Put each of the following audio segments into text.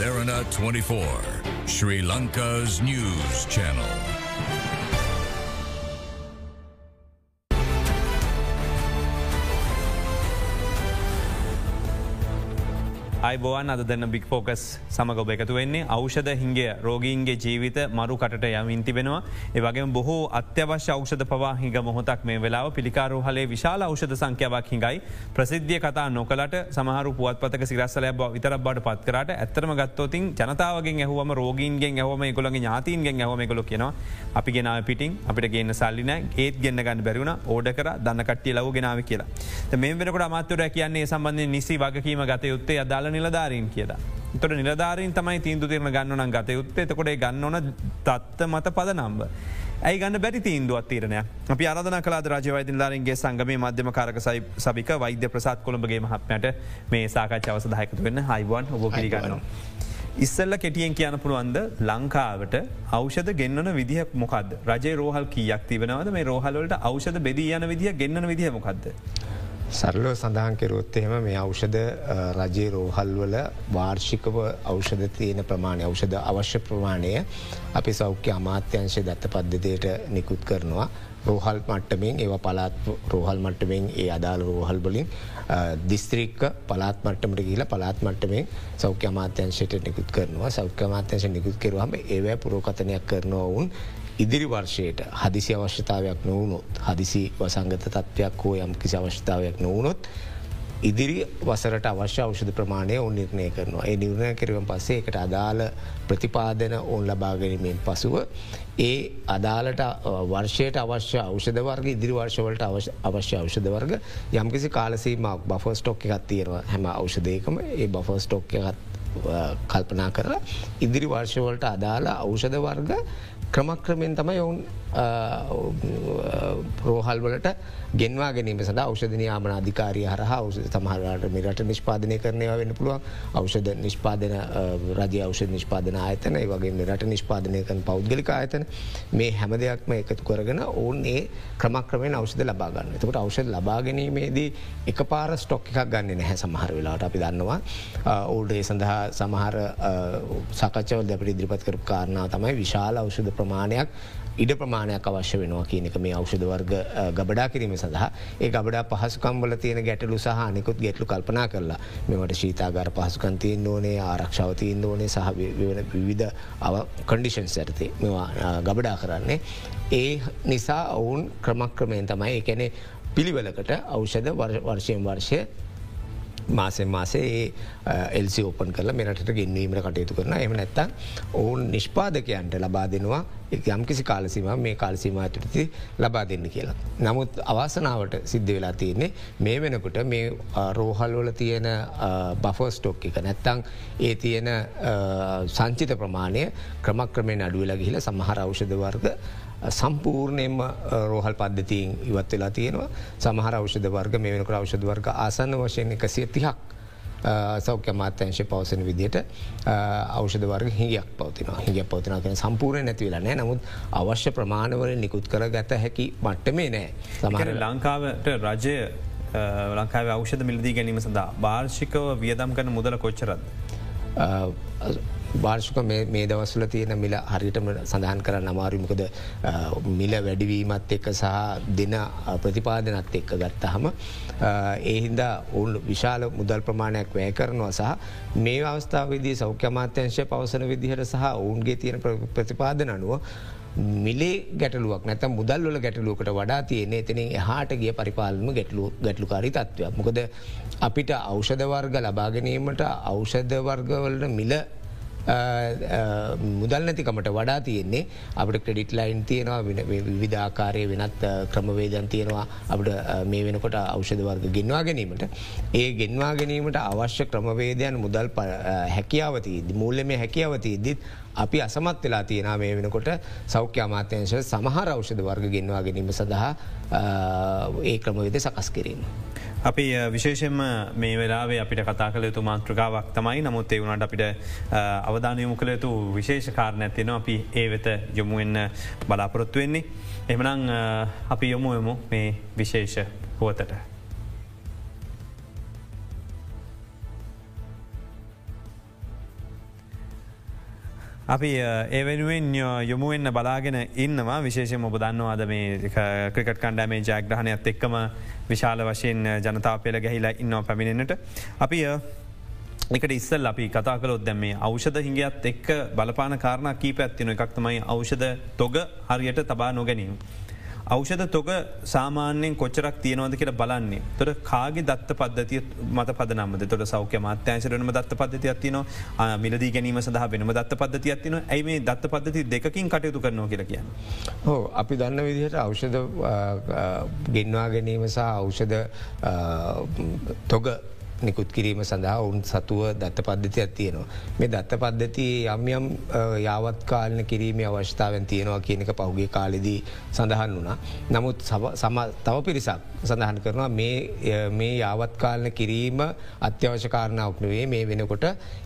Therana 24, Sri Lanka's news channel. අයිබෝවන් අද දෙන්න බික් ෆෝකස් සමග ඔබ එකතු වෙන්නේ. අවෂධ හින්ගේ රෝගීන්ගේ ජීවිත මරු කටට යමින් තිබෙනවා. ඒවගේ බොහෝ අත්‍යවශ්‍ය අවෂධ පවා හිඟ මොහොතක් මේ වෙලාව. පිළිකාරු හලේ විශාල අවෂධ සංඛ්‍යාවක් හිඟයි. ප්‍රසිද්ධිය කතා නොකලට සමහරු පුවත්පතක සිරස්සල බ විතර බට පත් කරට ඇත්තරම ගත්තෝතින් ජනතාවගේ ඇහවම රෝගීන්ගෙන් ඇහවම ගොළගේ ඥාතීන්ගෙන් ඇහම ගොල කියෙනවා අපි ගෙනාව පිටින් අපිට ගන්න සල්ලින ඒත් ගන්න ගන්න බැරිවුණ ඕඩ කර. දන්න කට්ටිය ලව ගෙනාව කියලා. මේ වෙනකට අමාත්තුර කියන්නේ සම්බන්ධය නිසි වගකීම ගත යුත්තේ අදාල නිලධාරීන් කියලා. තොට නිලධාරීන් තමයි තීන්දු තිරන ගන්නන ගත යුත්තේ තකොට ගන්නවන තත්ත මත පද නම්බ. ඇයි ගන්න බැරි තීන්දුවත් තීරණය අපි අරධන කලා රජවයිති ලාරන්ගේ සංගම මධ්‍යම කාරක සබික වෛද්‍ය ප්‍රසාත් කොළඹගේ මහත්මයට මේ සාකච්ඡවස දහයකතු වෙන්න හයිවන් ඔබ පිළිගන්නවා. ඉස්සල්ල කෙටියෙන් කියන පුළුවන්ද ලංකාවට අවෂධ ගෙන්න්නන විදිහ මොකද රජ රෝහල් කියක් තිබනවද මේ රෝහලට අවෂධ බෙදී යන විදිහ ගෙන්න්න විදිහ මොකක්ද. සරලෝ සඳහන් කෙරොත් එහෙම මේ අවෂධ රජයේ රෝහල්වල වාර්ෂිකව අවෂධ තියෙන ප්‍රමාණය අවෂධ අවශ්‍ය ප්‍රමාණය අපි සෞඛ්‍ය අමාත්‍යංශය දත්ත පද්ධතියට නිකුත් කරනවා. රෝහල් මට්ටමින් ඒව පලාත් රෝහල් මට්ටමෙන් ඒ අදාළ රෝහල් බලින් දිස්ත්‍රික්ක පලාත් මට්ටමට කියල පලාත් මට්ටමේ සෞඛ්‍ය අමාත්‍යංශයට නිකුත් කරනවා සෞඛ්‍ය අමාත්‍යංශ නිකුත් කරවාම ඒවැ පුරෝකතනයක් කරනවා ඔවුන් ඉදිරි වර්ෂයට හදිසි අවශ්‍යතාවයක් නොවනොත් හදිසි වසංගත තත්වයක් හෝ යම් කිසි අවශ්‍යතාවයක් නොවනොත් ඉදිරි වසරට අවශ්‍ය අවෂධ ප්‍රමාණය ඔවන් නිර්ණය කරනවා. ඒ නිර්ණය කරවන් පස්සේ එකට අදාළ ප්‍රතිපාදන ඔවුන් ලබාගැනීමෙන් පසුව ඒ අදාලට වර්ෂයට අවශ්‍ය අවෂධ වර්ග ඉදිරි වර්ෂවලට අවශ්‍ය අවෂධ වර්ග යම්කිසි කාලසීමක් බෆස්ටොක් එකත් තියෙනවා හැම අවෂධයකම ඒ බෆස්ටොක් එකත් කල්පනා කරලා ඉදිරි වර්ෂවලට අදාළ අවෂධ වර්ග ක්‍රමක්‍රමෙන් තමයි ඔවුන් රෝහල්වලට ගෙන්වා ගැනීම සඳ අවෂධනයාමන අධිකාරය හර අවෂ තමහරට මිරට නිෂ්පාදනය කරනය වෙන පුළුවන්. අවෂධ නිෂ්පාදන රජ අවෂ නිෂ්පාදන ආයතන වගේ රට නිෂ්පාදනය කන පෞද්ගලික ආයතන. මේ හැම දෙයක්ම එකතු කරගෙන ඔවුන් ඒ ක්‍රමක්‍රමෙන් අවෂධ ලබාගන්න එතකට අවෂධ ලබාගැනීමේදී එක පාර ස්ටොක් එකක් ගන්න නැහැ සමහර වෙලාට අපි දන්නවා. ඕල්ඩේ සඳහා සමහර සකච්චවල් දැපට ඉදිරිපත් කරු කාරණාව තමයි විශාල අවෂධ ප්‍රමාණයක් ඉඩ ප්‍රමාණයක් අවශ්‍ය වෙනවා කියන එක මේ අවෂධ වර්ග ගබඩා කිරීම සඳහා ඒ ගබඩා පහසුකම්වල තියෙන ගැටලු සහ නිකුත් ගැටලු කල්පනා කරලා මෙමට ශීතාගර පහසුකන් තියෙන් ඕනේ ආරක්ෂාව තියෙන් ඕනේ සහ වෙන විවිධ කඩිෂන් සැරතේ මෙවා ගබඩා කරන්නේ. ඒ නිසා ඔවුන් ක්‍රමක්‍රමයෙන් තමයි එකැනෙ පිළිවෙලකට අවෂධ වර්ෂයෙන් වර්ෂය මාසෙන් මාසේ එල්සි ඕපන් කරල මෙරට ගෙන්වීමට කටයුතු කරන එම නැත්තම් ඔවුන් නිෂ්පාදකයන්ට ලබා දෙනවා යම්කිසි කාලසිම මේ කාලසිම ඇතුරති ලබා දෙන්න කියලා. නමුත් අවසනාවට සිද්ධ වෙලා තියන්නේ මේ වෙනකුට මේ රෝහල්වල තියෙන බෆෝස්ටෝක් එක නැත්තං ඒ තියෙන සංචිත ප්‍රමාණය ක්‍රමක්‍රමයෙන් අඩුවලා ගිහිල සමහර අවෂධ වර්ග සම්පූර්ණයෙන්ම රෝහල් පද්ධතියෙන් ඉවත් වෙලා තියෙනවා. සමහර අවෂධ වර්ග මේ වෙනකට අවෂධ වර්ග ආසන්න වශයෙන් එකසිය තිහක් සෞඛ්‍ය මාත්‍යංශය පවසන විදියට අවෂධ වර්ග හිගයක් පවතින හිග පවතින කන සම්පූර්ණ නැතිවෙලා නෑ නමුත් අවශ්‍ය ප්‍රමාණවල නිකුත් කර ගත හැකි මට්ටමේ නෑ සමහර ලංකාවට රජය ලංකාව අවෂධ මිලදී ගැනීම සඳහා භාර්ෂිකව වියදම් කන මුදල කොච්චරද. භාර්ෂක මේ දවස්සල තියෙන මිල හරිටම සඳහන් කර නමාරිමකද මිල වැඩිවීමත් එක්ක සහ දෙන ප්‍රතිපාදනත් එක්ක ගත්තහම ඒහින්ද ඔවුන් විශාල මුදල් ප්‍රමාණයක් වැය කරනවා සහ මේ අවස්ථාවදී සෞඛ්‍යමාත්‍යංශය පවසන විදිහට සහ ඔවුන්ගේ තියෙන ප්‍රතිපාදන අනුව මිලේ ගැටලුවක් නැත මුදල්ල ගැටලුවකට වඩා තියන එතනින් එහාට ගිය පරිපාලම ගැටලු ගැටලුකාරි තත්වයක්. මොකද අපිට අවෂධ වර්ග ලබාගැනීමට අවෂධ වර්ගවලට මිල මුදල් නැතිකමට වඩා තියෙන්නේ අපට ක්‍රඩිට් ලයින් තියෙනවා විධාකාරය වෙනත් ක්‍රමවේදන් තියෙනවා අපට මේ වෙනකොට අවෂධ වර්ග ගෙන්වා ගැනීමට ඒ ගෙන්වා ගැනීමට අවශ්‍ය ක්‍රමවේදයන් මුදල් හැකියාවති මූල්ල මේ හැකියාවතියද්දිත් අපි අසමත් වෙලා තියෙන මේ වෙනකොට සෞඛ්‍ය අමාත්‍යංශ සමහර අවෂධ වර්ග ගෙන්වා ගැනීම සඳහා ඒ ක්‍රමවේද සකස් කිරීම. අපි විශේෂෙන්ම මේ වෙලාවේ අපිට කතා කළ යුතු මාන්ත්‍රකාවක් තමයි නමුත් ඒ වුණට අපිට අවධානයමු කළ යුතු විශේෂ කාරණ ඇතිෙන අපි ඒ වෙත යොමුවෙන්න බලාපොරොත්තු වෙන්නේ. එමනං අපි යොමු යමු මේ විශේෂ පුවතට. අපි ඒ වෙනුවෙන් යොමුවෙන්න බලාගෙන ඉන්නවා විශේෂම ඔබ දන්නවාද මේ ක්‍රිකට් කණ්ඩෑමේ ජයග්‍රහණයත් එක්කම විශාල වශයෙන් ජනතාව පෙළ ගැහිලා ඉන්නවා පැමිණෙනට. අපි එකට ඉස්සල් අපි කතා කලොත් දැම මේ අවෂධ හිගත් එක් බලපාන කාරණ කී පැත්තින එකක්තමයි අවෂධ තොග හරියට තබා නොගැනීම. අවෂධ තොක සාමාන්‍යයෙන් කොච්චරක් තියෙනවද කියලා බලන්නේ. තොට කාගේ දත්ත පද්ධතිය මත පදනම්ද? තොට සෞඛ්‍ය මාත්‍යංශරනම දත්ත පද්ධති ඇතින මිලදී ගැනීම සඳහ වෙනම දත්ත පද්ධති ඇතින ඇයි මේ දත්ත පද්ධති දෙකින් කටයුතු කරනවා කියලා කියන්න. හෝ අපි දන්න විදිහට අවෂධ ගෙන්වා ගැනීම සහ අවෂධ තොග නිකුත් කිරීම සඳහා ඔවුන් සතුව දත්ත පද්ධතියක් තියෙනවා. මේ දත්ත පද්ධති යම් යම් යාවත් කාලන කිරීම අවශ්‍යාවෙන් තියෙනවා කියනක පහුගේ කාලෙදී සඳහන් වුණා. නමුත් තව පිරිසක් සඳහන් කරනවා මේ යාවත් කාලන කිරීම අත්‍යවශ්‍ය කාරණාවක් නෙවේ මේ වෙනකොට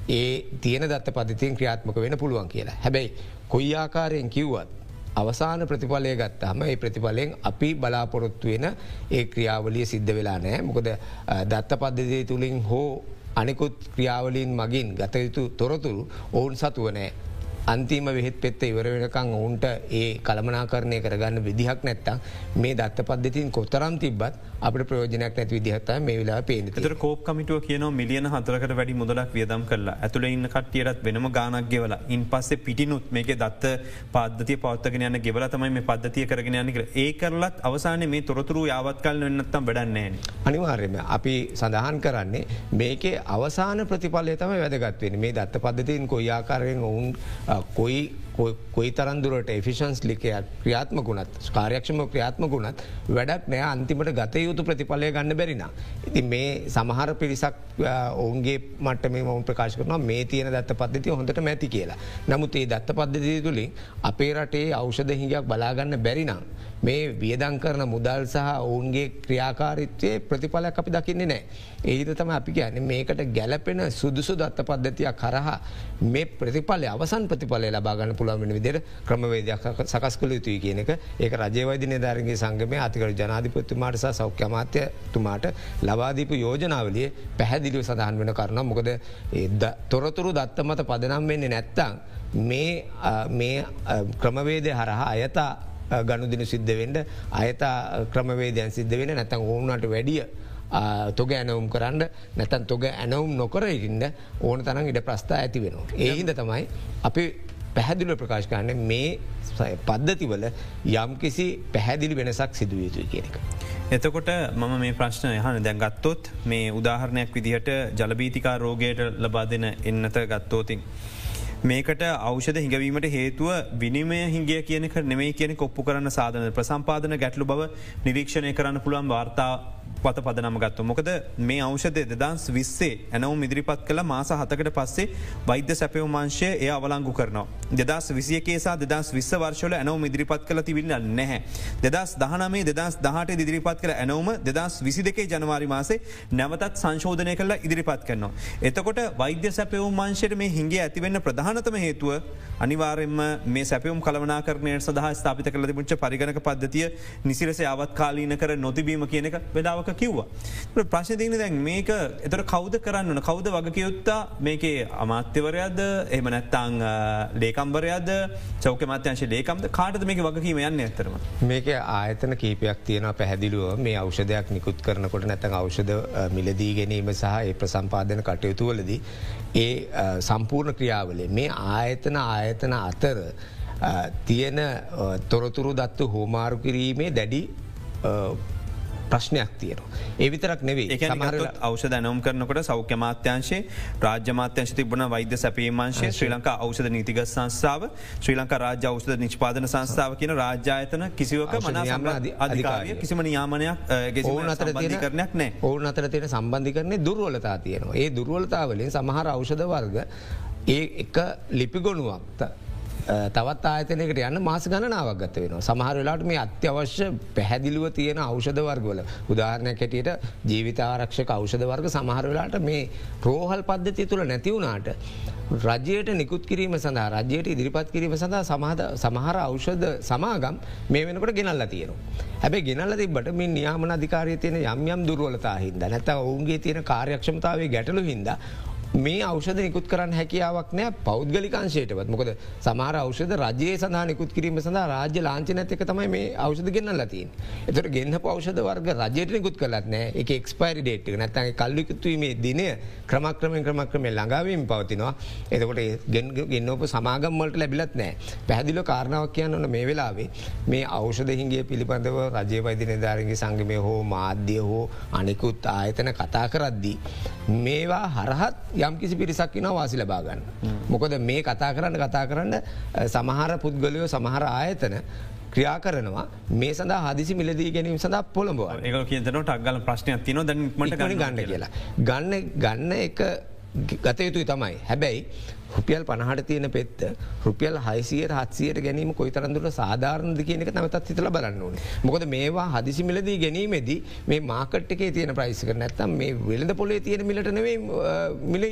ඒ තියෙන දත්ත පද්ධතියෙන් ක්‍රියාත්මක වෙන පුළුවන් කියලා. හැබැයි කොයි ආකාරයෙන් කිව්වත් අවසාන ප්‍රතිඵලය ගත්තාම ඒ ප්‍රතිඵලයෙන් අපි බලාපොරොත්තු වෙන ඒ ක්‍රියාවලිය සිද්ධ වෙලා නෑ මොකද දත්ත පද්ධතිය තුළින් හෝ අනෙකුත් ක්‍රියාවලින් මගින් ගතයුතු තොරතුරු ඔවුන් සතුව නෑ අන්තිම වෙහෙත් පෙත්ත ඉවර වෙනකං ඔවුන්ට ඒ කළමනා කරණය කරගන්න විදිහක් නැත්තම් මේ දත්ත පද්ධතින් කොතරම් තිබත් අප ප්‍රයෝජනයක් නැති විදිහත මේ වෙලා පේන තර කෝප කමිටුව කියන මිලියන හතරකට වැඩි මුදලක් වියදම් කරලා ඇතුළ ඉන්න කට්ටියරත් වෙනම ගානක් ගෙවල ඉන් පස්සේ පිටිනුත් මේක දත්ත පද්ධතිය පවත්තගෙන යන්න ගෙවල තමයි මේ පද්ධතිය කරගෙන යන්න කර ඒ කරලත් අවසාන මේ තොරතුරු යාවත් කල වෙන්නත්තම් වැඩන්නේ. අනිවාර්යම අපි සඳහන් කරන්නේ මේකේ අවසාන ප්‍රතිඵලය තම වැදගත්වෙන මේ දත්ත පද්ධතින් කොයි ආකාරයෙන් ඔවුන් කොයි කොයි තරන්දුරට එෆිෂන්ස් ලිකයක් ක්‍රියාත්ම ගුණත් කාරයක්ෂම ක්‍රියාත්ම ගුණත් වැඩක් නෑ අන්තිමට ගත යුතු ප්‍රතිඵලය ගන්න බැරින. ඉති මේ සමහර පිරිසක් ඔවුන්ගේ මට මේ මවුන් ප්‍රකාශ කරනවා මේ තියෙන දත්ත පද්ධතිය හොඳට මැති කියලා. නමුත් ඒ දත්ත පද්ධතිය තුළින් අපේ රටේ අෞෂධ හිඟයක් බලාගන්න බැරිනම්. මේ වියදං කරන මුදල් සහ ඔවුන්ගේ ක්‍රියාකාරිත්වය ප්‍රතිඵලයක් අපි දකින්නේ නෑ. ඒහිද තම අපි ගැන මේකට ගැලපෙන සුදුසු දත්ත පද්ධතියක් කරහා මේ ප්‍රතිඵලය අවසන් ප්‍රතිඵලය ලබාගන්න පුළුවන් විදිර ක්‍රමවේදයක් සකස් කළ යුතුයි කියන එක ඒක රජයවෛද නිධාරගේ සංගමය අතිකර ජනාධිපත්තුමාට සහ සෞඛ්‍යමාත්‍යතුමාට ලබාදීපු යෝජනාවලිය පැහැදිලිව සඳහන් වෙන කරන මොකද තොරතුරු දත්ත මත පදනම් වෙන්නේ නැත්තං මේ ක්‍රමවේදය හරහා අයතා ගණුදින සිද්ධ වෙන්ඩ අයතා ක්‍රමවේදයන් සිද්ධ වෙන නැතන් ඕවුනට වැඩිය තොග ඇනවුම් කරන්න නැතන් තොග ඇනවුම් නොකර ඉන්න ඕන තරන් ඉඩ ප්‍රස්ථා ඇති වෙනවා. ඒහින්ද තමයි අපි පැහැදිල ප්‍රකාශ කරන්න මේ පද්ධතිවල යම් කිසි පැහැදිලි වෙනසක් සිදුව යුතුයි කියනක. එතකොට මම මේ ප්‍රශ්න යහන දැන් ගත්තොත් මේ උදාහරණයක් විදිහට ජලබීතිකා රෝගයට ලබා දෙන එන්නත ගත්තෝතින්. මේකට අවෂධ හිඟවීමට හේතුව විනිමය හිගේ කියනක නෙමයි කියන කොප්පු කරන්න සාධන ප්‍රසම්පාදන ගැටලු බව නිරීක්ෂණය කරන්න පුළුවන් වාර්තා පත පදනම ගත්තු. මොකද මේ අවෂධ දෙදන්ස් විස්සේ ඇනවු ඉදිරිපත් කළ මාස හතකට පස්සේ වෛද්‍ය සැපවමාංශය එය අවලංගු කරනවා. දෙදස් විසියකේසා දෙදස් විස්ස වර්ශල ඇනවු ඉදිරිපත් කළ තිබින්න නැහැ. දෙදස් දහනමේ දෙදස් දහට ඉදිරිපත් කළ ඇනවම දෙදස් විසි දෙකේ ජනවාරි මාසේ නැවතත් සංශෝධනය කළ ඉදිරිපත් කරනවා. එතකොට වෛද්‍ය සැපවමාංශයට මේ හිගේ ඇතිවෙන්න ප්‍රධානතම හේතුව අනිවාරෙන්ම මේ සැපවම් කලවනා කරනය සඳහා ස්ථාපිත කළ තිබුච්ච පරිගණක පද්ධතිය නිසිරස අවත් කාලීන කර නොතිබීම කියනක වෙලාවක කිව්වා. ප්‍රශ්තින දැන් මේක එතට කෞද කරන්න කෞද වගකයුත්තා මේකේ අමාත්‍යවරයද එහම නැත්තං ලේකම්බරයද චෞක මත්‍යංශ ලේකම්ද කාටද මේක වගකීම යන්න ඇතරම. මේක ආයතන කීපයක් තියෙන පැහැදිලුව මේ අවෂධයක් නිකුත් කරනකොට නැතන් අවෂධ මිලදී ගැනීම සහ ඒ ප්‍රසම්පාදන කටයුතුවලදී. ඒ සම්පූර්ණ ක්‍රියාවලේ මේ ආයතන ආයතන අතර තියෙන තොරතුරු දත්තු හෝමාරු කිරීමේ දැඩි ප්‍රශ්නයක් තියෙනවා. ඒ විතරක් නෙවේ අවෂ දැනම් කරනකට සෞඛ්‍ය මාත්‍යංශේ රාජ්‍යමාත්‍යංශ තිබන වෛද්‍ය සැපීමංශය ශ්‍රී ලංකා අවෂධ නීතිග සංස්ථාව ශ්‍රී ලංකා රාජ්‍ය අවෂධ නිෂ්පාදන සංස්ථාව කියන රාජ්‍යායතන කිසිවක අධිකාරය කිසිම නියාමනයක් ඕන අතර කරනයක් නෑ ඔවුන් අතර තියෙන සම්බන්ධි කරන්නේ දුර්වලතා තියෙනවා. ඒ දුර්වලතාවලින් සමහර අවෂධ වර්ග ඒ එක ලිපිගොනුවක් තවත් ආයතනකට යන්න මාස ගණනාවක් ගත වෙන. සමහර වෙලාට මේ අත්‍යවශ්‍ය පැහැදිලිව තියෙන අවෂධ වර්ගවල උදාහරණයක් හැටියට ජීවිතාරක්ෂක අවෂධ වර්ග සමහර වෙලාට මේ රෝහල් පද්ධති තුළ නැතිවුණට. රජයට නිකුත් කිරීම සඳහා රජයට ඉදිරිපත් කිරීම සඳහා සමහද සමහර අවෂධ සමාගම් මේ වෙනකට ගෙනල්ල තියෙනවා. හැබැ ගෙනල්ල තිබට මේ නියාමන අධිකාරය තියෙන යම් යම් දුරුවලතා හිද නැත ඔවුන්ගේ තියෙන කාර්යක්ෂමතාවේ ගැටලු හින්ද මේ අවෂධ නිකුත් කරන්න හැකියාවක් නෑ පෞද්ගලිකංශයටවත් මොකද සමාර අවෂධ රජයේ සඳහා නිකුත් කිරීම සඳහා රාජ්‍ය ලාංචන ඇතික තමයි මේ අවෂධ ගෙන්න්න ලතින්. එතට ගෙන්න්න පෞෂධ වර්ග රජයට නිකුත් කරලත් නෑ එක එක්ස්පයිරි ඩේට් නැත්තගේ කල්ලිකුත්වීමේ දිනය ක්‍රමක්‍රමෙන් ක්‍රමක්‍රමේ ළඟාවීම පවතිනවා එතකොට ගෙන්න්නෝප සමාගම්මලට ලැබිලත් නෑ පැහදිල කාරණාවක් කියන්න ඕන මේ වෙලාවේ මේ අවෂධ හිගේ පිළිබඳව රජය පයිති නිධාරගේ සංගමය හෝ මාධ්‍ය හෝ අනෙකුත් ආයතන කතා කරද්දී. මේවා හරහත් යම් කිසි පිරිසක් න වාසි ලබාගන්න. මොකොද මේ කතා කරන්න කතා කරන්න සමහර පුද්ගලයෝ සමහර ආයතන ක්‍රියා කරනවා මේ සඳ හදිසි මිලදී ගැනීම සඳ පොළඹව ඒ කියතන ටක්ගල ප්‍රශ්නයක් තින දැන්මට ගන්න කියලා. ගන්න ගන්න එක ගත යුතුයි තමයි. හැබැයි රුපියල් පණහට තියෙන පෙත්ත රුපියල් හයිසියට හත්සියට ගැනීම කොයි තරන්දුර සාධාරණද කියනක නමතත් හිතල බලන්න ඕන. මොකද මේවා හදිසිමිලදී ගැනීමේදී මේ මාකට්කේ තියෙන ප්‍රයිසික නැත්තම් මේ වෙළඳ පොලේ තියෙන මිලට නෙවේ මිල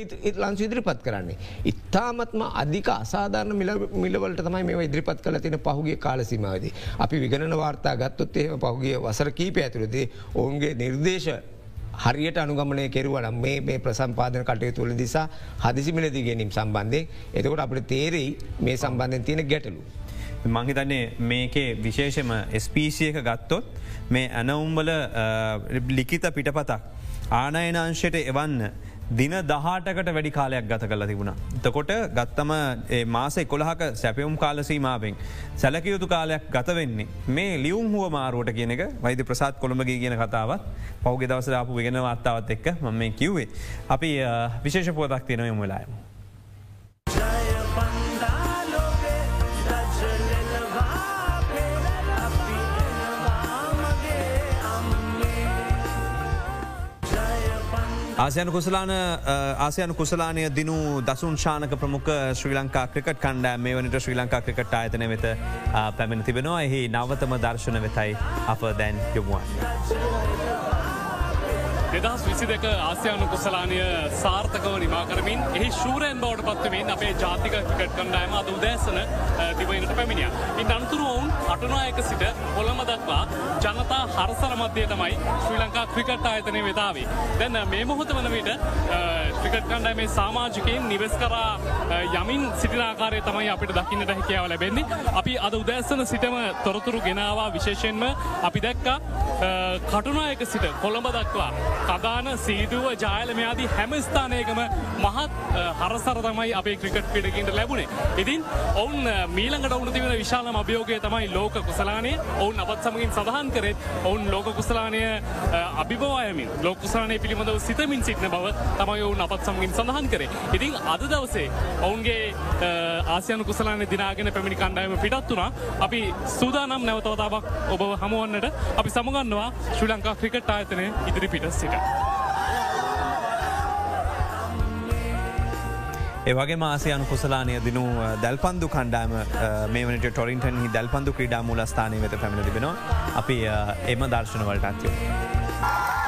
ලංසු ඉදිරිපත් කරන්නේ. ඉතාමත්ම අධික අසාධාරණ මිලවලට තමයි මේ ඉදිරිපත් කල තියෙන පහුගේ කාලසිමාවදී. අපි විගණන වාර්තා ගත්තොත් එහෙම පහුගේ වසර කීප ඇතුළදේ ඔවුන්ගේ නිර්දේශ හරියට අනුගමනය කෙරුවන මේ මේ ප්‍රසම්පාදන කටය තුළ දිසා හදිසිමිලදී ගැනීම් සම්බන්ධය එතකොට අපට තේරෙයි මේ සම්බන්ධයෙන් තියෙන ගැටලු. මහිතන්නේ මේකේ විශේෂම ස්පීසියක ගත්තොත් මේ ඇනවුම්බල ලිකිත පිටපතක් ආනයනංශයට එවන්න දින දහටකට වැඩි කාලයක් ගත කල තිබුණ. තකොට ගත්තම මාස එකොළහක සැපවුම් කාලසීමාවෙන්. සැලකයුතු කාලයක් ගත වෙන්නේ. මේ ලියුම් හුව මාරුවට කියනක වෛද ප්‍රසාත් කොළඹගේ කියන කතාවත් පෞගෙ දවසරාපු වෙන අත්තාවත් එක්ක ම මේ කිව්වේ. අපි විශේෂ පොතක් තියෙනවම වෙලායම. ආසියන කුසලාන ආසියන කුසලානය දිනු දසුන් ශානක ප්‍රමුඛ ශ්‍රී ලංකා ක්‍රිකට් කණ්ඩෑ මේ වනට ශ්‍රී ලංකා ක්‍රිකට් ආයතන වෙත පැමිණ තිබෙනවා එහි නවතම දර්ශන වෙතයි අප දැන් යොමුුවන්. දෙදස් විසි දෙක ආසියානු කුසලානය සාර්ථකව නිමා කරමින් එහි ශූරයන් බවට පත්වමින් අපේ ජාතික ක්‍රිකට් කණ්ඩෑම අද උදෑසන දිවයිනට පැමිණිය. ඉන් අනතුරු ඔවුන් අටනායක සිට කොළම දක්වා ජනතා හරසර මධ්‍යය තමයි ශ්‍රී ලංකා ක්‍රිකට් ආයතනය වෙතාවේ. දැන් මේ මොහොත වන විට ක්‍රිකට් කණ්ඩෑමේ සාමාජිකයෙන් නිවෙස් කරා යමින් සිටිනාකාරය තමයි අපිට දකින්නට හැකියාව ලැබෙන්නේ. අපි අද උදෑසන සිටම තොරතුරු ගෙනවා විශේෂයෙන්ම අපි දැක්කා කටුනායක සිට කොළඹ දක්වා කදාන සීදුව ජායලමයාදී හැම ස්ථානයකම මහත් හරසර තමයි අපේ ක්‍රිකට් පිටකින්ට ලැබුණේ. ඉතින් ඔවුන් මීළඟට ඔවුන තිබෙන විශාලම අභියෝගය තමයි ලෝක කුසලානේ ඔවුන් අපත් සමගින් සඳහන් කරෙත් ඔවුන් ලෝක කුසලානය අභිබවායමින් ලෝකුසලානය පිළිබඳව සිතමින් සිටින බව තමයි ඔවුන් අපත් සමගින් සඳහන් කරේ. ඉතින් අද දවසේ ඔවුන්ගේ ආසියන කුසලාන දිනාගෙන පැමිණි කණ්ඩායම පිටත් වුණා අපි සූදානම් නැවතවතාවක් ඔබ හමුවන්නට අපි සමගන්නවා ශ්‍රී ලංකා ක්‍රිකට් ආයතනය ඉදිරි පිට සිට. ඒවගේ මාසයනු කුසලානය දිනු දැල්පන්දු කණ්ඩෑම මේ වනට ටොරින්ටන් හි දැල්පන්දු ක්‍රඩා මුලස්ථානය වෙත පැමිණ තිබෙනවා අපි එම දර්ශනවලට අත්යෝ.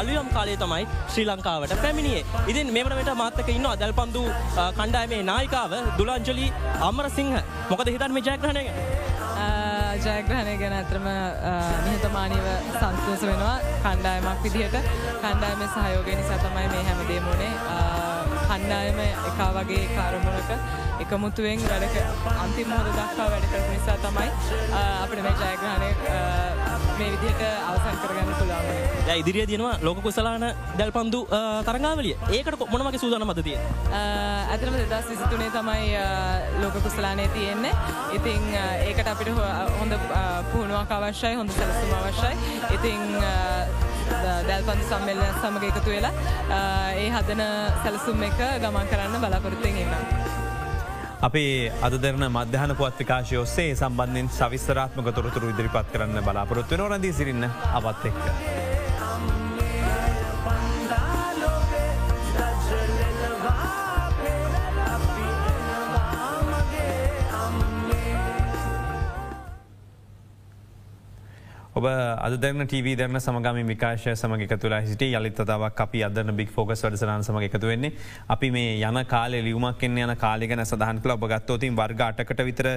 අලියම් කාලේ තමයි ශ්‍රී ලංකාවට පැමිණියේ. ඉතින් මෙවනට මාත්තක ඉන්න අදල් පන්දු කණ්ඩායමේ නායිකාව දුලාංජලි අමරසිංහ. මොකද හිතන් මේ ජයග්‍රහණය ජයග්‍රහණය ගැන ඇතරම නිහතමානීව සංස්කෘස වෙනවා කණ්ඩායමක් විදිහට. කණ්ඩායම සහයෝගය නිසා තමයි මේ හැම දේමුණේ කණ්ඩායම එකා වගේ කාරමුණක එකමුතුවෙන් වැඩක අන්තිම හොද දක්වා වැඩ කරපු නිසා තමයි අපිට මේ ජයග්‍රහණය මේ විදිහට අවසන් කරගන්න පුළුවන්. දැන් ඉදිරියේ දිනවා ලෝක කුසලාන දැල්පන්දු තරඟාවලිය. ඒකට මොන වගේ සූදානම්ද තියෙන්නේ? ඇත්තටම 2023 තමයි ලෝක කුසලානේ තියෙන්නේ. ඉතින් ඒකට අපිට හොඳ පුහුණුවක් අවශ්‍යයි, හොඳ සැලසුම අවශ්‍යයි. ඉතින් දැල්පන්දු සම්මේලනය සමග එකතු වෙලා ඒ හදන සැලසුම් එක ගමන් කරන්න බලාපොරොත්තුෙන් ඉන්නවා. අපේ අද දෙරන මධ්‍යහන පුවත් විකාශය ඔස්සේ සම්බන්ධෙන් සවිස්තරාත්මක තොරතුරු ඉදිරිපත් කරන්න බලාපොරොත්තු නොරදී සිරින්න අවත් එක්ක. ඔබ අදරන ටව දරන සමගම විකාශය සමග තුලා හිට යලිත්තතාවක් අපි අදන්න බික් ෆෝකස් වඩසරන් සමග එකතු වෙන්නේ. අපි මේ යන කාල ලියුමක් එන්න යන කාලිගන සඳහන් කළ. ඔබගත්තෝතින් වර්ග අටකට විතර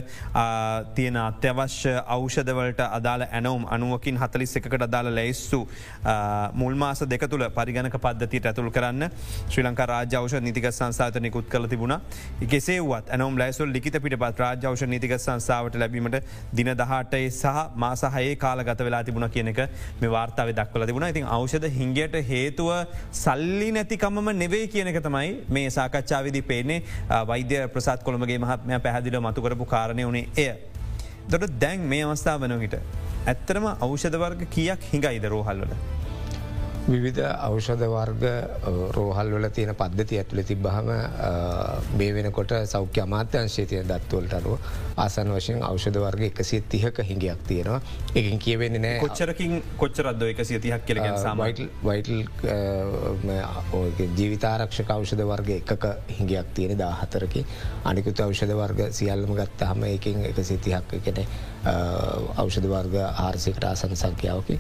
තියෙන අත්‍යවශ්‍ය අවෂදවලට අදාළ ඇනවම් අනුවකින් හතලිස් එකට අදාළ ලැයිස්සු මුල්මාස දෙක තුළ පරිගණක පද්ධතියට ඇතුළ කරන්න ශ්‍රී ලංකා රාජ්‍යවෂ නිතික සංසාත නිකුත් කළ තිබුණ. එකසේවත් ඇනම් ලයිසල් ලිත පිට පත් රාජ්‍යවෂ නිතික සංසාාවට ලැබීමට දින දහටයි සහ මාසහයේ කාල ගත වෙලා තිබුණ කියන එක මේ වාර්තාව දක්වල තිබුණ ඉතින් අවෂද හිංගයට හේතුව සල්ලි නැතිකමම නෙවේ කියන එක තමයි මේ සාකච්ඡාවිදි පේනේ වෛද්‍ය ප්‍රසාත් කොළමගේ මහත්මය පැහදිල මතුකරපු කාරණය වනේ එය. දොට දැන් මේ අවස්ථාව වනොහිට. ඇත්තරම අවෂධවර්ග කියක් හිඟයිද රෝහල්වල. විවිධ අවෂධ වර්ග රෝහල් වල තියෙන පද්ධති ඇතුළ තිබ්බහම මේ වෙනකොට සෞඛ්‍ය අමාත්‍යංශය තියෙන දත්වලට අනුව ආසන් වශයෙන් අවෂධ වර්ග එකසිය තිහක හිඟයක් තියෙනවා. එකින් කියවෙන්නේ නෑ. කොච්චරකින් කොච්චරද්ද එකසිය තිහක් කියල වයිටල් ජීවිතාරක්ෂක අවෂධ වර්ග එකක හිඟයක් තියෙන දා හතරකි අනිකුත අවෂධ වර්ග සියල්ලම ගත්ත හම එකින් එක සිතිහක් කෙන අවෂධ වර්ග ආර්සිකට ආසන සංඛ්‍යාවකි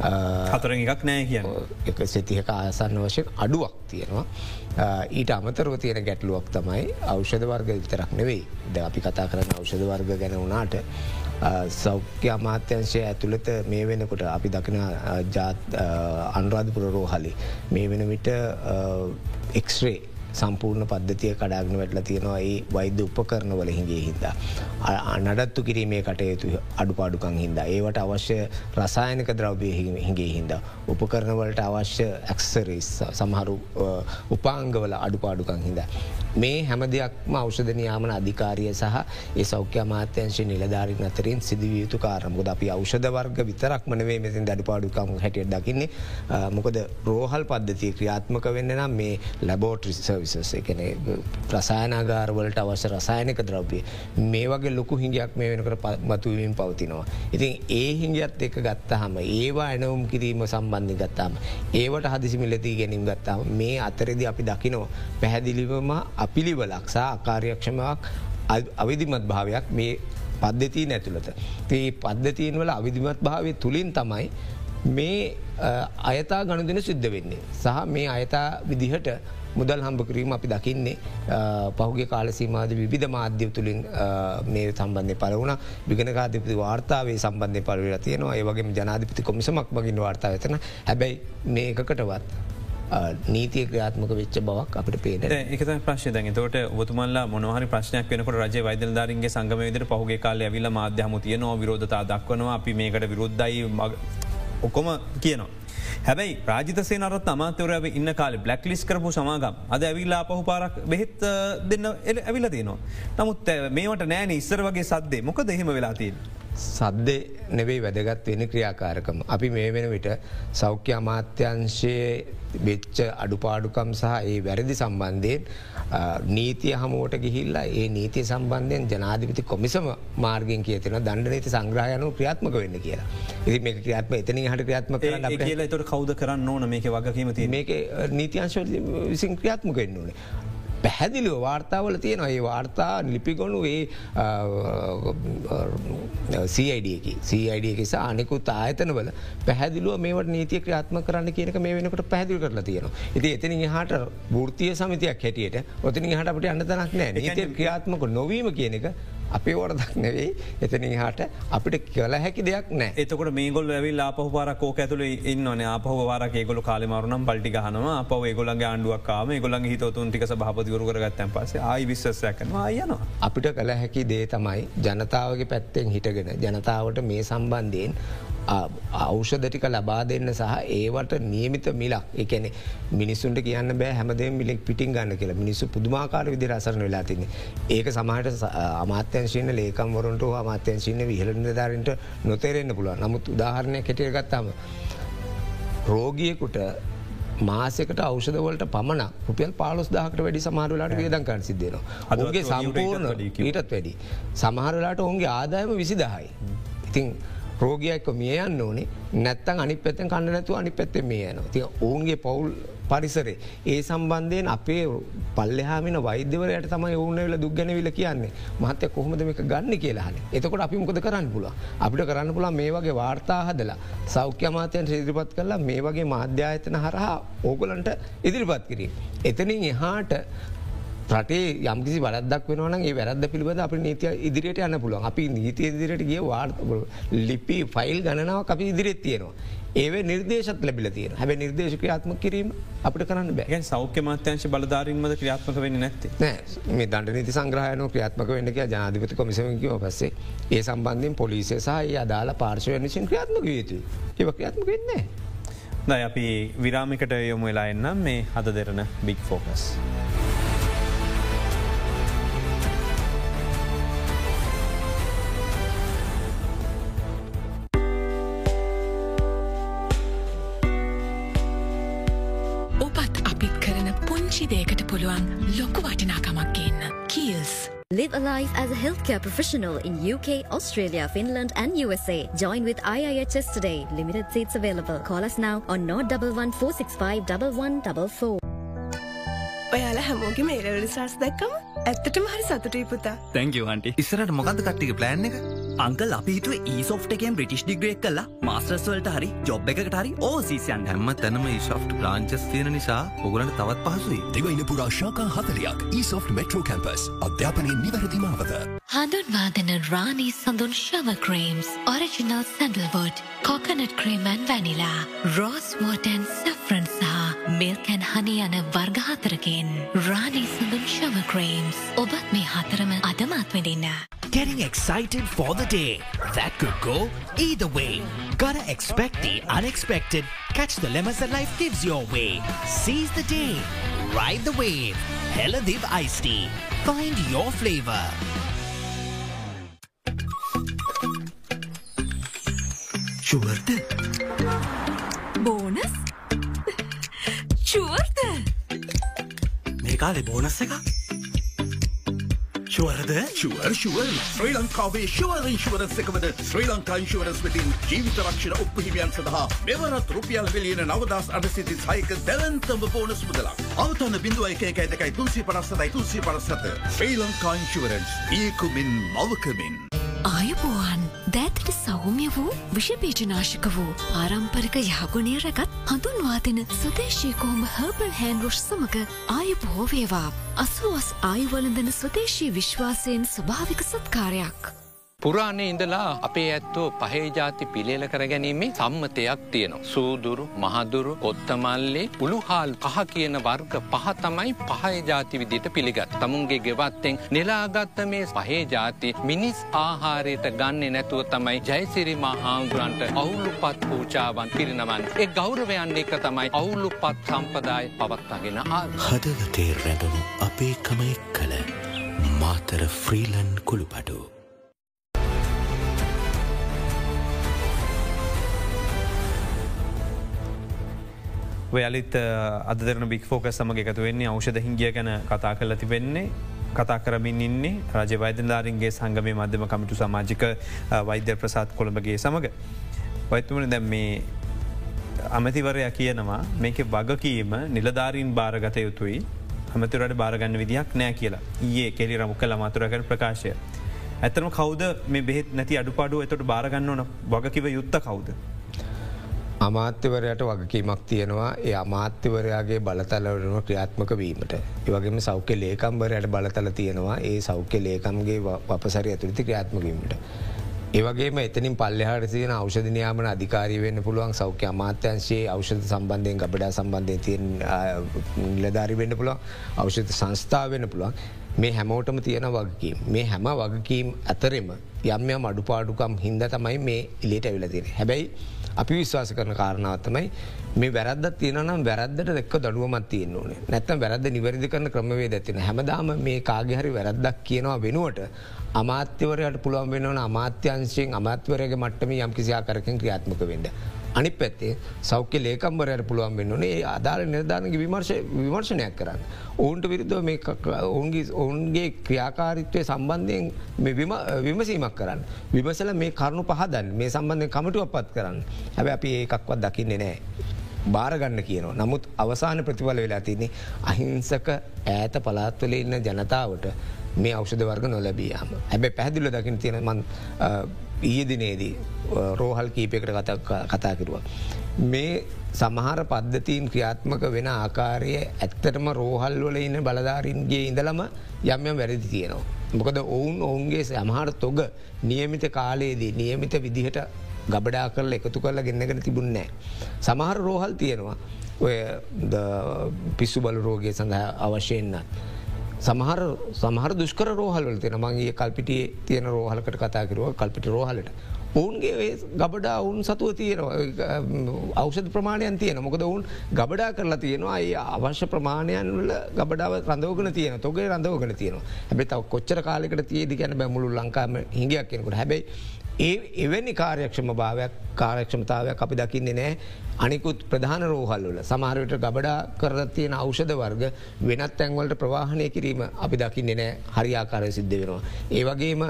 හතර එකක් නෑ කියන එක සිතිහක ආසන්න වශයෙන් අඩුවක් තියෙනවා. ඊට අමතරව තියෙන ගැටලුවක් තමයි අවෂධ වර්ග විතරක් නෙවෙයි ද අපි කතා කරන අවෂධ වර්ග ගැන වුණාට සෞඛ්‍ය අමාත්‍යංශය ඇතුළත මේ වෙනකොට අපි දකින අන්රාධපුර රෝහලි මේ වෙන විට එක්ස්රේ සම්පූර්ණ පද්ධතිය කඩාගෙන වැටල තියෙනවා ඒ වෛද්‍ය උපකරනවල හිගේ හින්දා. නඩත්තු කිරීමේ කටයුතු අඩුපාඩුකං හින්දා. ඒවට අවශ්‍ය රසායනක ද්‍රව්‍ය හිගේ හින්දා. උපකරනවලට අවශ්‍ය ඇක්සරිස් සමහරු උපාංගවල අඩුපාඩුකං හින්දා. මේ හැම දෙයක්ම අවෂධනයාමන අධිකාරිය සහ ඒ සෞඛ්‍ය අමාත්‍යංශ නිලධාරින් අතරින් සිදුවිය යුතු කාරමුද අපි අවෂධ වර්ග විතරක් මනවේ මෙතින් අඩිපාඩුකම හැටියට දකින්නේ මොකද රෝහල් පද්ධතිය ක්‍රියාත්මක වෙන්න නම් මේ ලැබෝට්‍රි සර්විසස් එකන ප්‍රසායනාගාරවලට අවශ්‍ය රසායනක ද්‍රව්‍ය මේ වගේ ලොකු හිඟයක් මේ වෙනකට මතුවීම පවතිනවා. ඉතින් ඒ හිංගියත් එක ගත්තහම ඒවා ඇනවුම් කිරීම සම්බන්ධි ගත්තාම ඒවට හදිසි මිලදී ගැනීම් ගත්තාම මේ අතරදි අපි දකිනෝ පැහැදිලිවම අපිළිවලක් සහ අකාර්යක්ෂමයක් අවිධිමත් භාවයක් මේ පද්ධතිී නැතුළත. ඒ පද්ධතිීන් වල අවිධිමත් භාවය තුළින් තමයි මේ අයතා ගණුදන සිද්ධ වෙන්නේ. සහ මේ අයතා විදිහට මුදල් හම්බ කිරීම අපි දකින්නේ. පහුගේ කාලසීමාද විධ මාධ්‍යව තුළින් මේ සම්බන්ධය පලවුණ විගනකාධිපති වාර්තාවේ සම්බන්ධය පලවෙලා තියෙනවා. ඒවගේ ජනාධිපති කොමිසමක් මගින් වාර්තා වෙතන. හැබැයි මේ එකකටවත් නීතිය ක්‍රියාත්මක වෙච්ච බවක් අපට පේට එක ප්‍රශ්ය දැන් තොට ඔතුමල්ලා මොනහරි ප්‍රශ්නයක් වෙනකට රජ වෛදල්ධරන්ගේ සංගමේදර පහුගේ කාල ඇවිල මාධ්‍යහම තියනවා විරෝධතා දක්වනවා. අපි මේකට විරුද්ධයි ඔක්කොම කියනවා. හැබැයි රාජිතසේ නරත් අමාතවරව ඉන්න කාල බ්ලක් ලිස් කරපු සමාගම් අද ඇවිල්ලා පහු පාරක් බෙහෙත් දෙන්න එ ඇවිල තියනවා. නමුත් මේට නෑන ඉස්සර වගේ සද්දේ මොක දෙහෙම වෙලාතිීන්. සද්දේ නෙවෙයි වැදගත් වෙන ක්‍රියාකාරකම. අපි මේ වෙන විට සෞඛ්‍ය අමාත්‍යංශයේ වෙච්ච අඩුපාඩුකම් සහ ඒ වැරදි සම්බන්ධයෙන් නීතිය හමුවට ගිහිල්ලා ඒ නීතිය සම්බන්ධයෙන් ජනාධිපති කොමිසම මාර්ගෙන් කියතින දණ්ඩ නීති සංග්‍රහයනු ක්‍රියාත්මක වෙන්න කියලා. ඉති මේ ක්‍රියාත්ම එතන හට ක්‍රියාත්ම කියලා තොට කවද කරන්න ඕන මේක වගකීමති මේක නීතියංශ විසින් ක්‍රියාත්මක වෙන්න ඕනේ. පැහැදිලිව වාර්තාවල තියෙනවා ඒ වාර්තා ලිපිගොුණු ඒ සයිඩියකි සයිඩියකි සා අනෙකුත් ආයතනවල පැහැදිලුව මේට නීතිය ක්‍රාත්ම කරන්න කියනක මේ වෙනකට පැදිලි කරලා තියෙනවා. ඉති එතන හට ෘතිය සමිතියක් හැටියට ඔතන හට අපට අන්න තනක් නෑ නීතිය ක්‍රියාත්මක නොවීම කියන එක අපේ වරදක් නෙවෙයි. එතන හට අපිට කියල හැකි දෙයක් නෑ. එතකට මේගොල් ඇවිල් ආපහ පාරකෝ ඇතුල ඉන්නන. අපහ වාරක ගොල කාලමරුනම් පල්ටි හනම අප ගොලගේ ආණ්ඩුවක්කාම ගොලන් හිතතුන් ටික භාපතිවරු කරගත්තන් පසේ ආයි විශ්සයකනවා යනවා. අපිට කළ හැකි දේ තමයි ජනතාවගේ පැත්තෙන් හිටගෙන ජනතාවට මේ සම්බන්ධයෙන් අවෂධටික ලබා දෙන්න සහ ඒවට නියමිත මිලක්. එකන මිනිස්සුන්ට කියන්න බෑ හැමදේ මිලෙක් පිටින් ගන්න කියලා. මිනිස්සු පුදුමාකාර විදි රසරන වෙලා තින්නේ. ඒක සමහට අමාත්‍යංශීන ලේකම්වරන්ට අමාත්‍යංශීන විහල නිධාරන්ට නොතේරෙන්න්න පුළුව නමුත් උදාහරණය කෙටිය ගත්තාම රෝගියකුට මාසකට අවෂදවලට පමණ රුපියල් පාලොස් දාහකට වැඩි සමහරලාට වේදන්කන් සිද්ධන අදගේ සම්පූර්ණ ඊටත් වැඩි සමහරලාට ඔවුන්ගේ ආදායම විසිදහයි. ඉතිං රෝගයක්ක මිය යන්න ඕනේ. නැත්තන් අනි පැත්තෙන් කන්න නැතු අනි පැත්තේ මේ යන ති ඔවුන්ගේ පවුල් පරිසරේ. ඒ සම්බන්ධයෙන් අපේ පල්ලෙහාමින වෛද්‍යවරයට තමයි ඔවුන්නවෙල දුක්ගැනවිල කියන්නේ. මහත්‍ය කොහොමද මේක ගන්න? කියලාහන එතකොට අපි මොකද කරන්න පුල අපිට කරන්න පුලා මේ වගේ වාර්තා හදලා සෞඛ්‍ය මාතයන් ශිදිරිපත් කරලා මේ වගේ මාධ්‍යායතන හරහා ඕගලන්ට ඉදිරිපත් කිරීම. එතනින් එහාට රටේ යම්කිසි වරදක් වෙනවන ඒ වැරද පිළිබඳ අපි නීතිය ඉදිරියට යන්න පුළුවන්. අපි නීති ඉදිරියට ගිය වාර්ත ලිපි ෆයිල් ගණනාව අපි ඉදිරිත් තියෙනවා. ඒව නිර්දේශත් ලැබිල තියෙන හැබ නිර්දේශ ක්‍රියාත්ම කිරීම අපට කරන්න බෑ. සෞඛ්‍ය මත්‍යංශ බලධාරීන්මද ක්‍රියාත්මක වෙන්න නැත්තේ? නෑ. මේ දන්ට නීති සංග්‍රහයන ක්‍රියාත්මක වෙන්න කිය ජනාධිපති කොමිසමකිව පස්සේ. ඒ සම්බන්ධයෙන් පොලිසිය සහ අදාල පාර්ශවය නිසින් ක්‍රියාත්මක යුතු ඒව ක්‍රියාත්මක වෙන්නේ. දයි අපි විරාමිකට යොමු වෙලා එන්නම් මේ Hada Derana big focus. Live a life as a healthcare professional in UK, Australia, Finland, and USA. Join with IIHS today. Limited seats available. Call us now on 011465 1144. ඔයාලා හැමෝගේ මේල රිසාස් දැක්කම ඇත්තටම හරි සතුටයි පුතා. තැංකව හන්ටි ඉස්සරට මොකද කට්ටික ප්ලෑන් එක අංකල් අපිහිතුව ඒසෝ් එකෙන් බ්‍රිටිෂ් ඩිග්‍රේක් කල්ලා මස්ටර්ස්වලට හරි ජොබ් එකට හරි ඕසිසියන් හැම තැනම ඒශෝ් බ්‍රාංචස් තියෙන නිසා ඔගලන්ට තවත් පහසුයි. දෙවයින පුරා ශාකා හතලයක් ඒසෝ් මෙට්‍රෝ කැම්පස් අධ්‍යාපනය නිවැරදිමාවත හඳුන්වාදන රානී සඳුන් shower creams original sandalwood coconut ක්‍රීමන් vanilla rose වෝටන් සෆරන් සහ මිල්කැන් හනි යන වර්ගහතරකෙන් රානී සඳුන් ශව ක්‍රේම්ස් ඔබත් මේ හතරම අදමත් වෙදින්න. Getting excited for the day. That could go either way. Gotta expect the unexpected. Catch the lemons that life gives your way. Seize the day. Ride the wave. Heladiv Iced Tea. Find your flavor. ෂුවර්ද කාලේ bonus එක ශුවරද sure sure ශ්‍රී ලංකාවේ ශුවර ඉන්ශුවරස් එකවද ශ්‍රී ලංකා ඉන්ශුවරස් වෙතින් ජීවිත රක්ෂණ උපහිමියන් සඳහා මෙවරත් රුපියල් විලියන නවදස් අඩසිති සයික දැවන්තම bonus මුදලක්. අවතන්න බිඳුව එක එක ඇතකයි තුන්සි පරස්සතයි තුන්සි පරස්සත ශ්‍රී ලංකා ඉන්ශුවරන්ස් ඒකුමින් මවකමින්. ආයුබෝවන් දෑතට සෞම්‍ය වූ විෂපීජනාශක වූ ආරම්පරික යහගුණේ රැගත් හඳුන්වාතින සුදේශීකෝම හර්බල් හෑන්රුෂ් සමඟ ආයුබෝ වේවා. අසුවස් ආයුවලඳන ස්වදේශී විශ්වාසයෙන් ස්වභාවික සත්කාරයක්. පුරාණය ඉඳලා අපේ ඇත්තෝ පහේ ජාති පිළියල කර ගැනීමේ සම්මතයක් තියෙනවා. සූදුරු මහදුරු ඔත්තමල්ලේ උළුහාල් පහ කියන වර්ග පහ තමයි පහය ජාති විදිට පිළිගත්. තමුන්ගේ ගෙවත්තෙන් නෙලාගත්ත මේ පහේ ජාති මිනිස් ආහාරයට ගන්න නැතුව තමයි ජයසිරි මහාමුදුරන්ට අවුලු පත් පූචාවන් පිරිනවන්. ඒ ගෞරවයන් එක තමයි අවුලු පත් සම්පදාය පවත්තාගෙන ආ. හදවතේ රැඳුණු අපේ කමයි කළ මාතර ෆ්‍රීලන් කුළුපටු. ඔයලිත් අදරන බික් ෆෝක සමග එකතු වෙන්නේ අවෂධ හිංගිය ගැන කතා කරල තිබෙන්නේ කතා කරමින් ඉන්නේ රජ වෛදධාරන්ගේ සංගමය මධ්‍යම කමිටු සමාජික වෛද්‍ය ප්‍රසාත් කොළඹගේ සමඟ. පයිතුමන දැම් මේ අමතිවරයා කියනවා මේක වගකීම නිලධාරීන් භාරගත යුතුයි හමතුරට භාරගන්න විදිහක් නෑ කියලා ඒ කෙරි රමුක්ක ලමතුරකට ප්‍රකාශය. ඇතම කවද මේ බෙත් නැති අඩුපාඩුව එතට භාරගන්න ඕන වගකිව යුත්ත කවුද. අමාත්‍යවරයට වගකීමක් තියෙනවා ඒ අමාත්‍යවරයාගේ බලතලවරම ක්‍රියාත්මක වීමට. ඒවගේම සෞඛ්‍ය ලේකම්වරයට බලතල තියෙනවා ඒ සෞඛ්‍ය ලේකම්ගේ පපසරි ඇතුරිති ක්‍රියාත්මකීමට. ඒවගේම එතනින් පල්ලෙහට තියෙන අවෂධනයාමන අධිකාරී වෙන්න පුළුවන් සෞඛ්‍ය අමාත්‍යංශයේ අවෂධ සම්බන්ධයෙන් ගබඩා සම්බන්ධය තියෙන් නිලධාරි වෙන්න පුළුවන් අවෂධ සංස්ථාව වෙන්න පුළුවන් මේ හැමෝටම තියෙන වගකීම් මේ හැම වගකීම් අතරෙම යම් යම් අඩුපාඩුකම් හින්ද තමයි මේ ඉලට ඇවිල තියෙන හැබැයි අපි විශ්වාස කරන කාරණාවත්තමයි මේ වැරද තියනම් වැරද්දට දෙක්ක දඩුවමත් තියෙන් ඕනේ නැත්තම් වැරද නිවැරදි කරන ක්‍රමවේ ඇතින හැමදාම මේ කාගෙහරි වැරද්දක් කියනවා වෙනුවට අමාත්‍යවරයට පුළුවන් වෙනවන අමාත්‍යංශයෙන් අමාත්වරයගේ මට්ටම යම් කිසියා කරකින් ක්‍රියාත්මක වෙන්න. අනි පැත්තේ සෞඛ්‍ය ලේකම්බරයට පුළුවන් වෙන්නනේ ඒ අදාළ නිර්ධානගේ විමර්ශ විමර්ශනයක් කරන්න. ඔවුන්ට විරුද්ධව මේ ඔවුන්ගේ ඔවුන්ගේ ක්‍රියාකාරිත්වය සම්බන්ධයෙන් විමසීමක් කරන්න. විමසල මේ කරුණු පහදන් මේ සම්බන්ධය කමටුව පත් කරන්න හැබ අපි ඒකක්වත් දකින්නේ නෑ. බාරගන්න කියනවා. නමුත් අවසාන ප්‍රතිඵල වෙලා තින්නේ අහිංසක ඈත පලාත්වල ඉන්න ජනතාවට මේ අවෂධ වර්ග නොලැබියම. හැබැ පැදිල්ල දකින තියෙන මන් ඊයදිනේදී රෝහල් කීපයකට කතා කිරුවා. මේ සමහර පද්ධතීන් ක්‍රියාත්මක වෙන ආකාරය ඇත්තටම රෝහල් වල ඉන්න බලධාරින්ගේ ඉඳලම යම්යම් වැරදි තියෙනවා. මොකද ඔවුන් ඔවුන්ගේ සමහර තොග නියමිත කාලයේදී නියමිත විදිහට ගබඩා කරල එකතු කරලා ගෙන්න්නගෙන තිබුන්නෑ. සමහර රෝහල් තියෙනවා ඔය පිස්සු බල රෝගය සඳහා අවශ්‍යයෙන්න්න. සමහර සමහර දුෂ්කර රෝහල් තියෙන මගේ කල්පිටිය තියෙන රෝහලකට කතා කරුව කල්පිට රෝහලට. ඔවුන්ගේ ගබඩා ඔවුන් සතුව තියෙනවා. අවෂධ ප්‍රමාණයන් තියෙන මොකද ඔවුන් ගබඩා කරලා තියෙනවා. අයි අවශ්‍ය ප්‍රමාණයන්ල ගබඩාව රඳවගෙන තියෙන තොගේ රඳවගෙන තියෙනවා. හැබේ තව කොච්චර කාලෙකට තියේදි ගැන බැමුළු ලංකාම හිඟයක් කෙනකුට හැබයි ඒ එවැනි කාර්යක්ෂම භාවයක් කාරක්ෂමතාවයක් අපි දකින්නේ නෑ අනිකුත් ප්‍රධාන රෝහල්වල සමහරයට ගබඩා කරතියෙන අවෂධ වර්ග වෙනත් තැන්වලට ප්‍රවාහණය කිරීම අපි දකින්නේ නෑ හරිආකාරය සිද්ධ වෙනවා. ඒ වගේම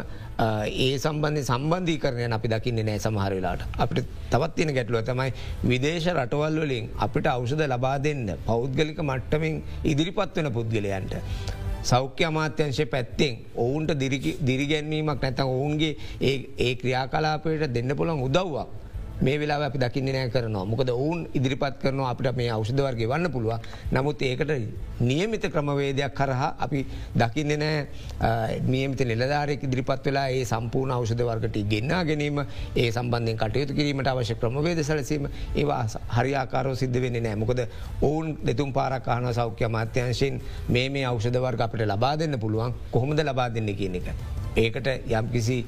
ඒ සම්බන්ධය සම්බන්ධී කරනය අපි දකින්න නෑ සමහරවෙලාට අපිට තවත් තියෙන ගැටලුව තමයි විදේශ රටවල් වලින් අපිට අවෂධ ලබා දෙන්න පෞද්ගලික මට්ටමින් ඉදිරිපත් වෙන පුද්ගලයන්ට. සෞඛ්‍ය අමාත්‍යංශය පැත්තෙන් ඔවුන්ට දිරිගැන්වීමක් නැතන් ඔවුන්ගේ ඒ ක්‍රියාකලාපයට දෙන්න පුළන් උදව්වක්. මේ වෙලා අපි දකින්න නෑ කරනවා. මොකද ඔවුන් ඉදිරිපත් කරනවා අපිට මේ අවෂධවර්ගේ වන්න පුළුව නමුත් ඒකට නියමිත ක්‍රමවේදයක් කරහා අපි දකින්න නෑ නියමිත නිලධාරයක් ඉදිරිපත් වෙලා ඒ සම්පූර්ණ අවෂධ වර්ගට ගෙන්න්නා ගැනීම ඒ සම්බන්ධයෙන් කටයුතු කිරීමට අවශ්‍ය ක්‍රමවේද සැලසීම ඒවා හරිආකාරෝ සිද්ධ වෙන්න නෑ මොකද ඔවුන් දෙතුම් පාරක්කාන සෞඛ්‍ය මාත්‍යංශයෙන් මේ මේ අවෂධ වර්ග අපට ලබා දෙන්න පුළුවන්. කොහොමද ලබා දෙන්න කියන එක. ඒකට යම් කිසි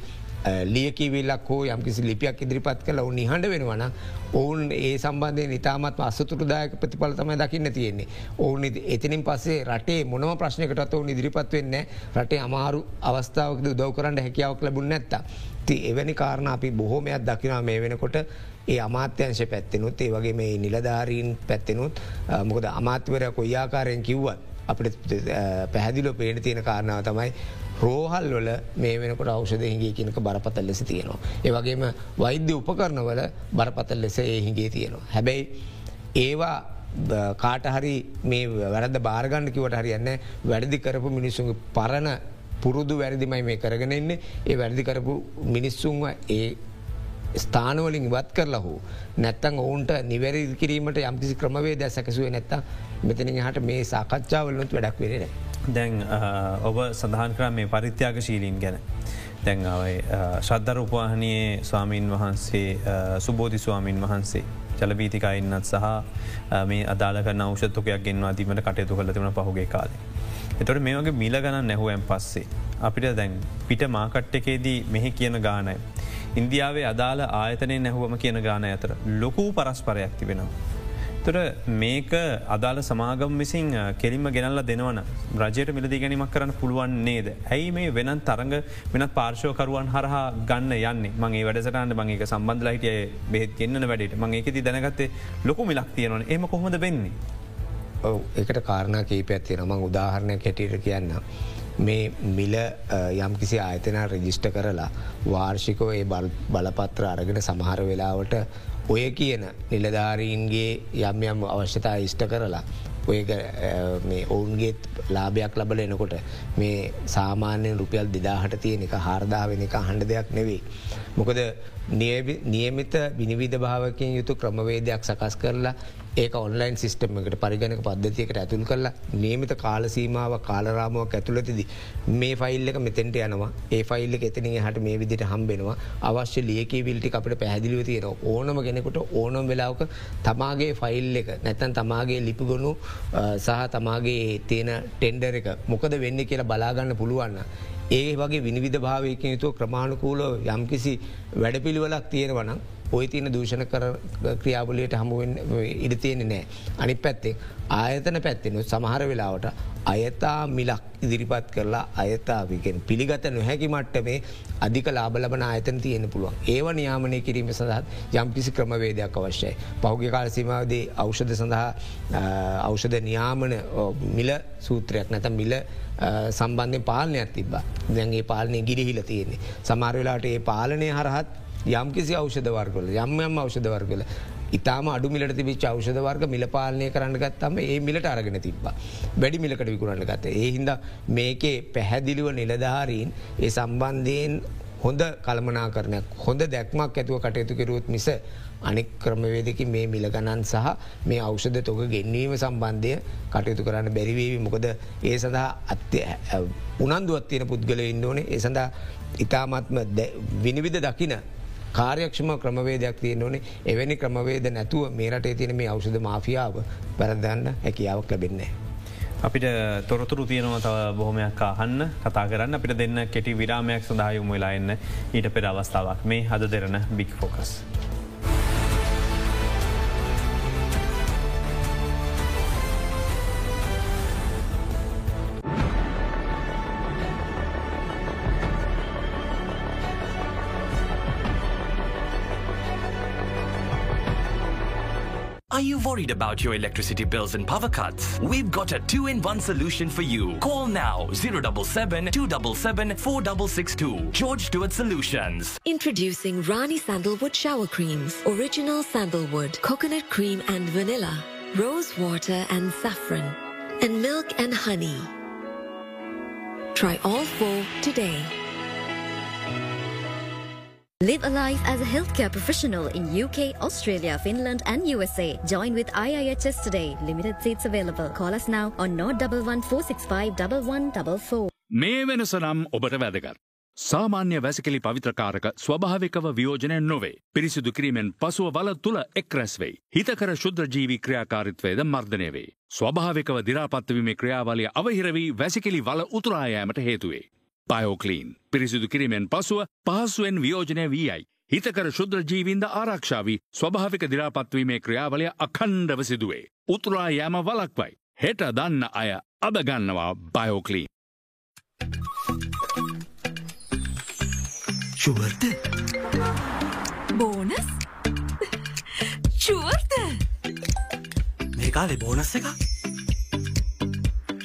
ලියකිවිල්ලක් හෝ යම්කිසි ලිපියක් ඉදිරිපත් කළ ඔවුන් නිහඬ වෙනවන ඔවුන් ඒ සම්බන්ධය නිතාමත් අස්සතුරදායක ප්‍රතිඵල තමයි දකින්න තියෙන්නේ. ඔවුන් එතනින් පස්සේ රටේ මොනම ප්‍රශ්නයකටත් ඔවුන් ඉදිරිපත් වෙන්න රටේ අමාරු අවස්ථාවකද උදව් කරන්න හැකියාවක් ලැබුණ නැත්ත. ති එවැනි කාරණ අපි බොහෝමයක් දකිනා මේ වෙනකොට ඒ අමාත්‍යංශ පැත්තෙනුත් ඒ වගේ මේ නිලධාරීන් පැත්තෙනුත් මොකද අමාත්‍යවරය කොයියාකාරයෙන් කිව්වත් අපට පැහැදිලෝ පේන තියෙන කාරණාව තමයි රෝහල් වල මේ වෙනකට අවෂධ හිගේ කියනක බරපතල් ලෙස තියෙනවා. ඒවගේම වෛද්‍ය උපකරණවල බරපතල් ලෙස ඒ හිගේ තියෙනවා. හැබැයි ඒවා කාටහරි මේ වැරද බාරගන්න කිවට හරියන්න වැඩදි කරපු මිනිස්සුන්ගේ පරණ පුරුදු වැරදිමයි මේ කරගෙන එන්නේ ඒ වැරදි කරපු මිනිස්සුන්ව ඒ ස්ථානවලින් ඉවත් කරලා හෝ නැත්තං ඔවුන්ට නිවැරදි කිරීමට යම්කිසි ක්‍රමවේද සැකසුවේ නැත්ත මෙතන හට මේ සාකච්ඡාවලනුත් වැඩක් වෙරෙන. දැන් ඔබ සඳහන් කරා මේ පරිත්‍යාග ශීලීන් ගැන. දැන් අවයි ශ්‍රද්ධර උපවාහනයේ ස්වාමීන් වහන්සේ සුබෝධි ස්වාමීන් වහන්සේ ජලබීතිකයින්නත් සහ මේ අදාලක නෞෂත්තුකයක් ගෙන්වා දීමට කටයුතු කළ තිබන පහුගේ කාලේ. එතොට මේ වගේ මිල ගණන් නැහුවම් පස්සේ. අපිට දැන් පිට මාකට් එකේදී මෙහි කියන ගානයි. ඉන්දියාවේ අදාළ ආයතනය නැහුවම කියන ගාන අතර ලොකූ පරස්පරයක් තිබෙනවා. තොර මේක අදාළ සමාගම් විසින් කෙලින්ම ගෙනල්ල දෙනවන රජයට මිලදී ගැනීමක් කරන්න පුළුවන් නේද. ඇයි මේ වෙනත් තරඟ වෙනත් පාර්ශෝකරුවන් හරහා ගන්න යන්නේ මගේ වැඩසටන්න මගේක සම්බන්ධ හිටිය බෙත් ගෙන්න්න වැඩට මගේ එකති දැනගත්තේ ලොකු මිලක් තියෙනවන එම කොහොමද වෙන්නේ. ඔව එකට කාරණා කීප ඇත්තියෙන මං උදාහරණයක් හැටියට කියන්න. මේ මිල යම්කිසි ආයතන රජිෂ්ට කරලා වාර්ෂිකෝ ඒ බලපත්‍ර අරගෙන සමහර වෙලාවට ඔය කියන නිලධාරීන්ගේ යම් යම් අවශ්‍යතා ඉෂ්ට කරලා ඔය ඔවුන්ගේත් ලාභයක් ලබල එනකොට මේ සාමාන්‍යයෙන් රුපියල් දෙදාහට තියෙන එක හාරදාවෙන එක හඬ දෙයක් නෙවෙයි. මොකද නියමිත විනිවිධ භාවකින් යුතු ක්‍රමවේදයක් සකස් කරලා ඒක ඔන්ලයින් සිිස්ටම එකට පරිගණක පද්ධතියකට ඇතුල් කරලා නියමිත කාලසීමාව කාලරාමුවක් ඇතුළතිද මේ ෆයිල් එක මෙතෙන්ට යනවා ඒ ෆයිල්ල එතන හට මේ විදිට හම්බෙනවා අවශ්‍ය ලියකී විල්ටි අපට පැහදිලිව තියෙන ඕනම කෙනෙකුට ඕනම් වෙලාවක තමාගේ ෆයිල් එක නැතන් තමාගේ ලිපිගොුණු සහ තමාගේ තියෙන ටෙන්ඩර එක මොකද වෙන්න කියලා බලාගන්න පුළුවන්න. ඒ වගේ විනිවිධ භාවයකින් යුතුව ක්‍රමාණුකූලෝ යම්කිසි වැඩපිළිවලක් තියෙනවනම් ඔය තියන දූෂණ කර ක්‍රියාවලියට හමුවෙන් ඉඩ තියෙන නෑ. අනි පැත්තේ ආයතන පැත්තෙනු සමහර වෙලාවට අයතා මිලක් ඉදිරිපත් කරලා අයතාවිගෙන් පිළිගත නොහැකි මට්ටමේ අධික ලාබලබන ආයතන තියෙන පුළුවන්. ඒව නියාමනය කිරීම සඳහත් යම්කිසි ක්‍රමවේදයක් අවශ්‍යයි. පහුගේ කාලසීමාවදේ අවෂධ සඳහා අවෂධ නියාමන මිල සූත්‍රයක් නැත මිල සම්බන්ධය පාලනයක් තිබ දැන්ගේ පාලනය ගිරිහිල තියෙන්නේ. සමරවෙලාට ඒ පාලනය හරහත් යම් කිසි අවෂධ වර්ගල යම් යම් අවෂධ වර්ගල ඉතාම අඩු මිලට තිබිච අවෂධ වර්ග මිල පාලනය කරන්න ගත්තම ඒ මිලට අරගෙන තිබ්බ. වැඩි මිලකට විකුණන්න ගත. ඒ හින්ද මේකේ පැහැදිලිව නිලධාරීන් ඒ සම්බන්ධයෙන් හොඳ කළමනා කරනයක් හොඳ දැක්මක් ඇතුව කටයුතු කෙරුවත් මිස අනෙක් ක්‍රමවේදක මේ මිලගණන් සහ මේ අවෂධ තොක ගෙන්වීම සම්බන්ධය කටයුතු කරන්න බැරිවේවි මොකද ඒ සඳහා අත්‍ය උනන්දුවත් තියෙන පුද්ගල ඉන්න ඕනේ. ඒ සඳහා ඉතාමත්ම විනිවිධ දකින කාර්යක්ෂම ක්‍රමවේදයක් තියෙන් ඕනේ. එවැනි ක්‍රමවේද නැතුව මේ රටේ තියෙන මේ අවෂධ මාෆියාව පැරදන්න හැකියාවක් ලැබෙන්නේ. අපිට තොරතුරු තියනවා තව බොහොමයක් අහන්න කතා කරන්න. අපිට දෙන්න කෙටි විරාමයක් සඳහයුම් වෙලා එන්න. ඊට පෙර අවස්ථාවක්. මේ Hada Derana big focus. Worried about your electricity bills and power cuts? We've got a two-in-one solution for you. Call now 077 277 4662. George Stewart Solutions. Introducing Rani Sandalwood Shower Creams. Original sandalwood, coconut cream and vanilla, rose water and saffron, and milk and honey. Try all four today. Live a life as a healthcare professional in UK, Australia, Finland, and USA. Join with IIHS today. Limited seats available. Call us now on 011 මේ වෙනස නම් ඔබට වැදගත්. සාමාන්‍ය වැසිකලි පවිත්‍රකාරක ස්වභාවිකව වියෝජනය නොවේ. පිරිසිදු කිරීමෙන් පසුව වල තුළ එක් රැස්වෙයි. හිතකර ශුද්‍රජීවී ක්‍රියාකාරිත්වයද මර්ධනය වේ. ස්වභාවිකව දිරාපත්වීමේ ක්‍රියාවලිය අවහිරවී වැසිකිලි වල උතුරායෑමට හේතුවේ. බයෝකලීන් පිරිසිදු කිරීමෙන් පසුව පහසුවෙන් වියෝජනය වී යයි. හිතකර ශුද්‍රජීවින්ද ආරක්ෂාවී ස්වභාවික දිරාපත්වීමේ ක්‍රියාවලය අකණ්ඩව සිදුවේ. උතුරා යෑම වලක්වයි. හෙට දන්න අය අදගන්නවා බයෝකලීන්. ශුවර්ත බෝනස් ශුවර්ත මේ කාලේ බෝනස් එක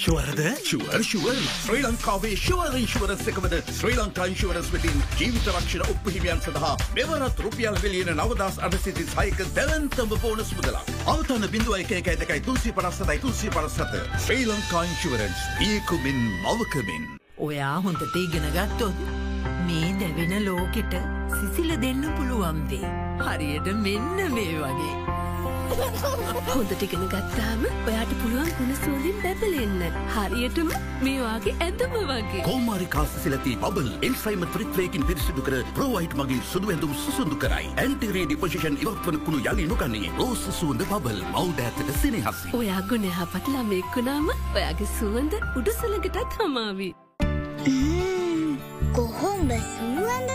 ශුවරද ශුවර් ශුවර් ශ්‍රී ලංකාවේ ශුවර් ඉන්ශුවරස් එකමද ශ්‍රී ලංකා ඉන්ශුවරස් වෙතින් ජීවිත රක්ෂණ උපහිමියන් සඳහා මෙවරත් රුපියල් විලියන නවදස් අඩසිති සයික දැවන්තම බෝනස් මුදලක්. අවතන බිඳුව එක එක ඇදකයි තුන්සි පරස්සතයි තුන්සි පරස්සත ශ්‍රී ලංකා ඉන්ශුවරන්ස් පියකුමින් මවකමින්. ඔයා හොඳට ඉගෙන ගත්තොත් මේ දැවෙන ලෝකෙට සිසිල දෙන්න පුළුවන්දේ. හරියට මෙන්න මේ වගේ. හොඳට ඉගෙන ගත්තාම ඔයාට පුළුවන් ගුණ සෝලින් බැබලෙන්න. හරියටම මේවාගේ ඇදම වගේ. කෝමාරිකාස සිලති බබල් එන්සයිම ත්‍රිත්වයකින් පිරිසිදු කර ප්‍රෝයිට් මගින් සුදුවැඳුම් සුසුදු කරයි. ඇන්ටිරේ ඩිපොසිෂන් ඉවත්වන කුණු යළි නොගන්නේ රෝස සුවඳ බබල් මවුඩ ඇතට සිනහසි. ඔයා ගුණ යහපත් ළමෙක්කුණාම ඔයාගේ සුවඳ උඩුසලඟටත් හමාවී. කොහොම සුවඳ?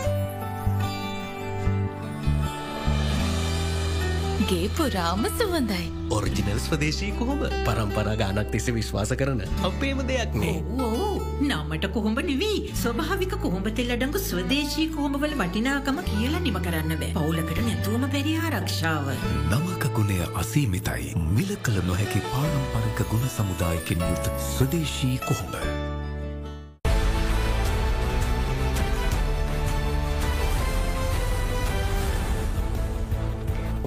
ගේ පුරාම සුවඳයි. ඔරිජිනල් ස්වදේශී කොහොම පරම්පරා ගානක් තිෙස විශ්වාස කරන අපේම දෙයක් නේ. ඕ නමට කොහොඹ නිවී ස්වභාවික කොහොඹ තෙල්ලඩංගු ස්වදේශී කොහොඹවල වටිනාකම කියලා නිම කරන්න බෑ පවුලකට නැතුවම පෙරියාරක්ෂාව. නමක ගුණය අසීමිතයි. මිල කළ නොහැකි පාරම්පරක ගුණ සමුදායකින් යුත් ස්වදේශී කොහොඹ.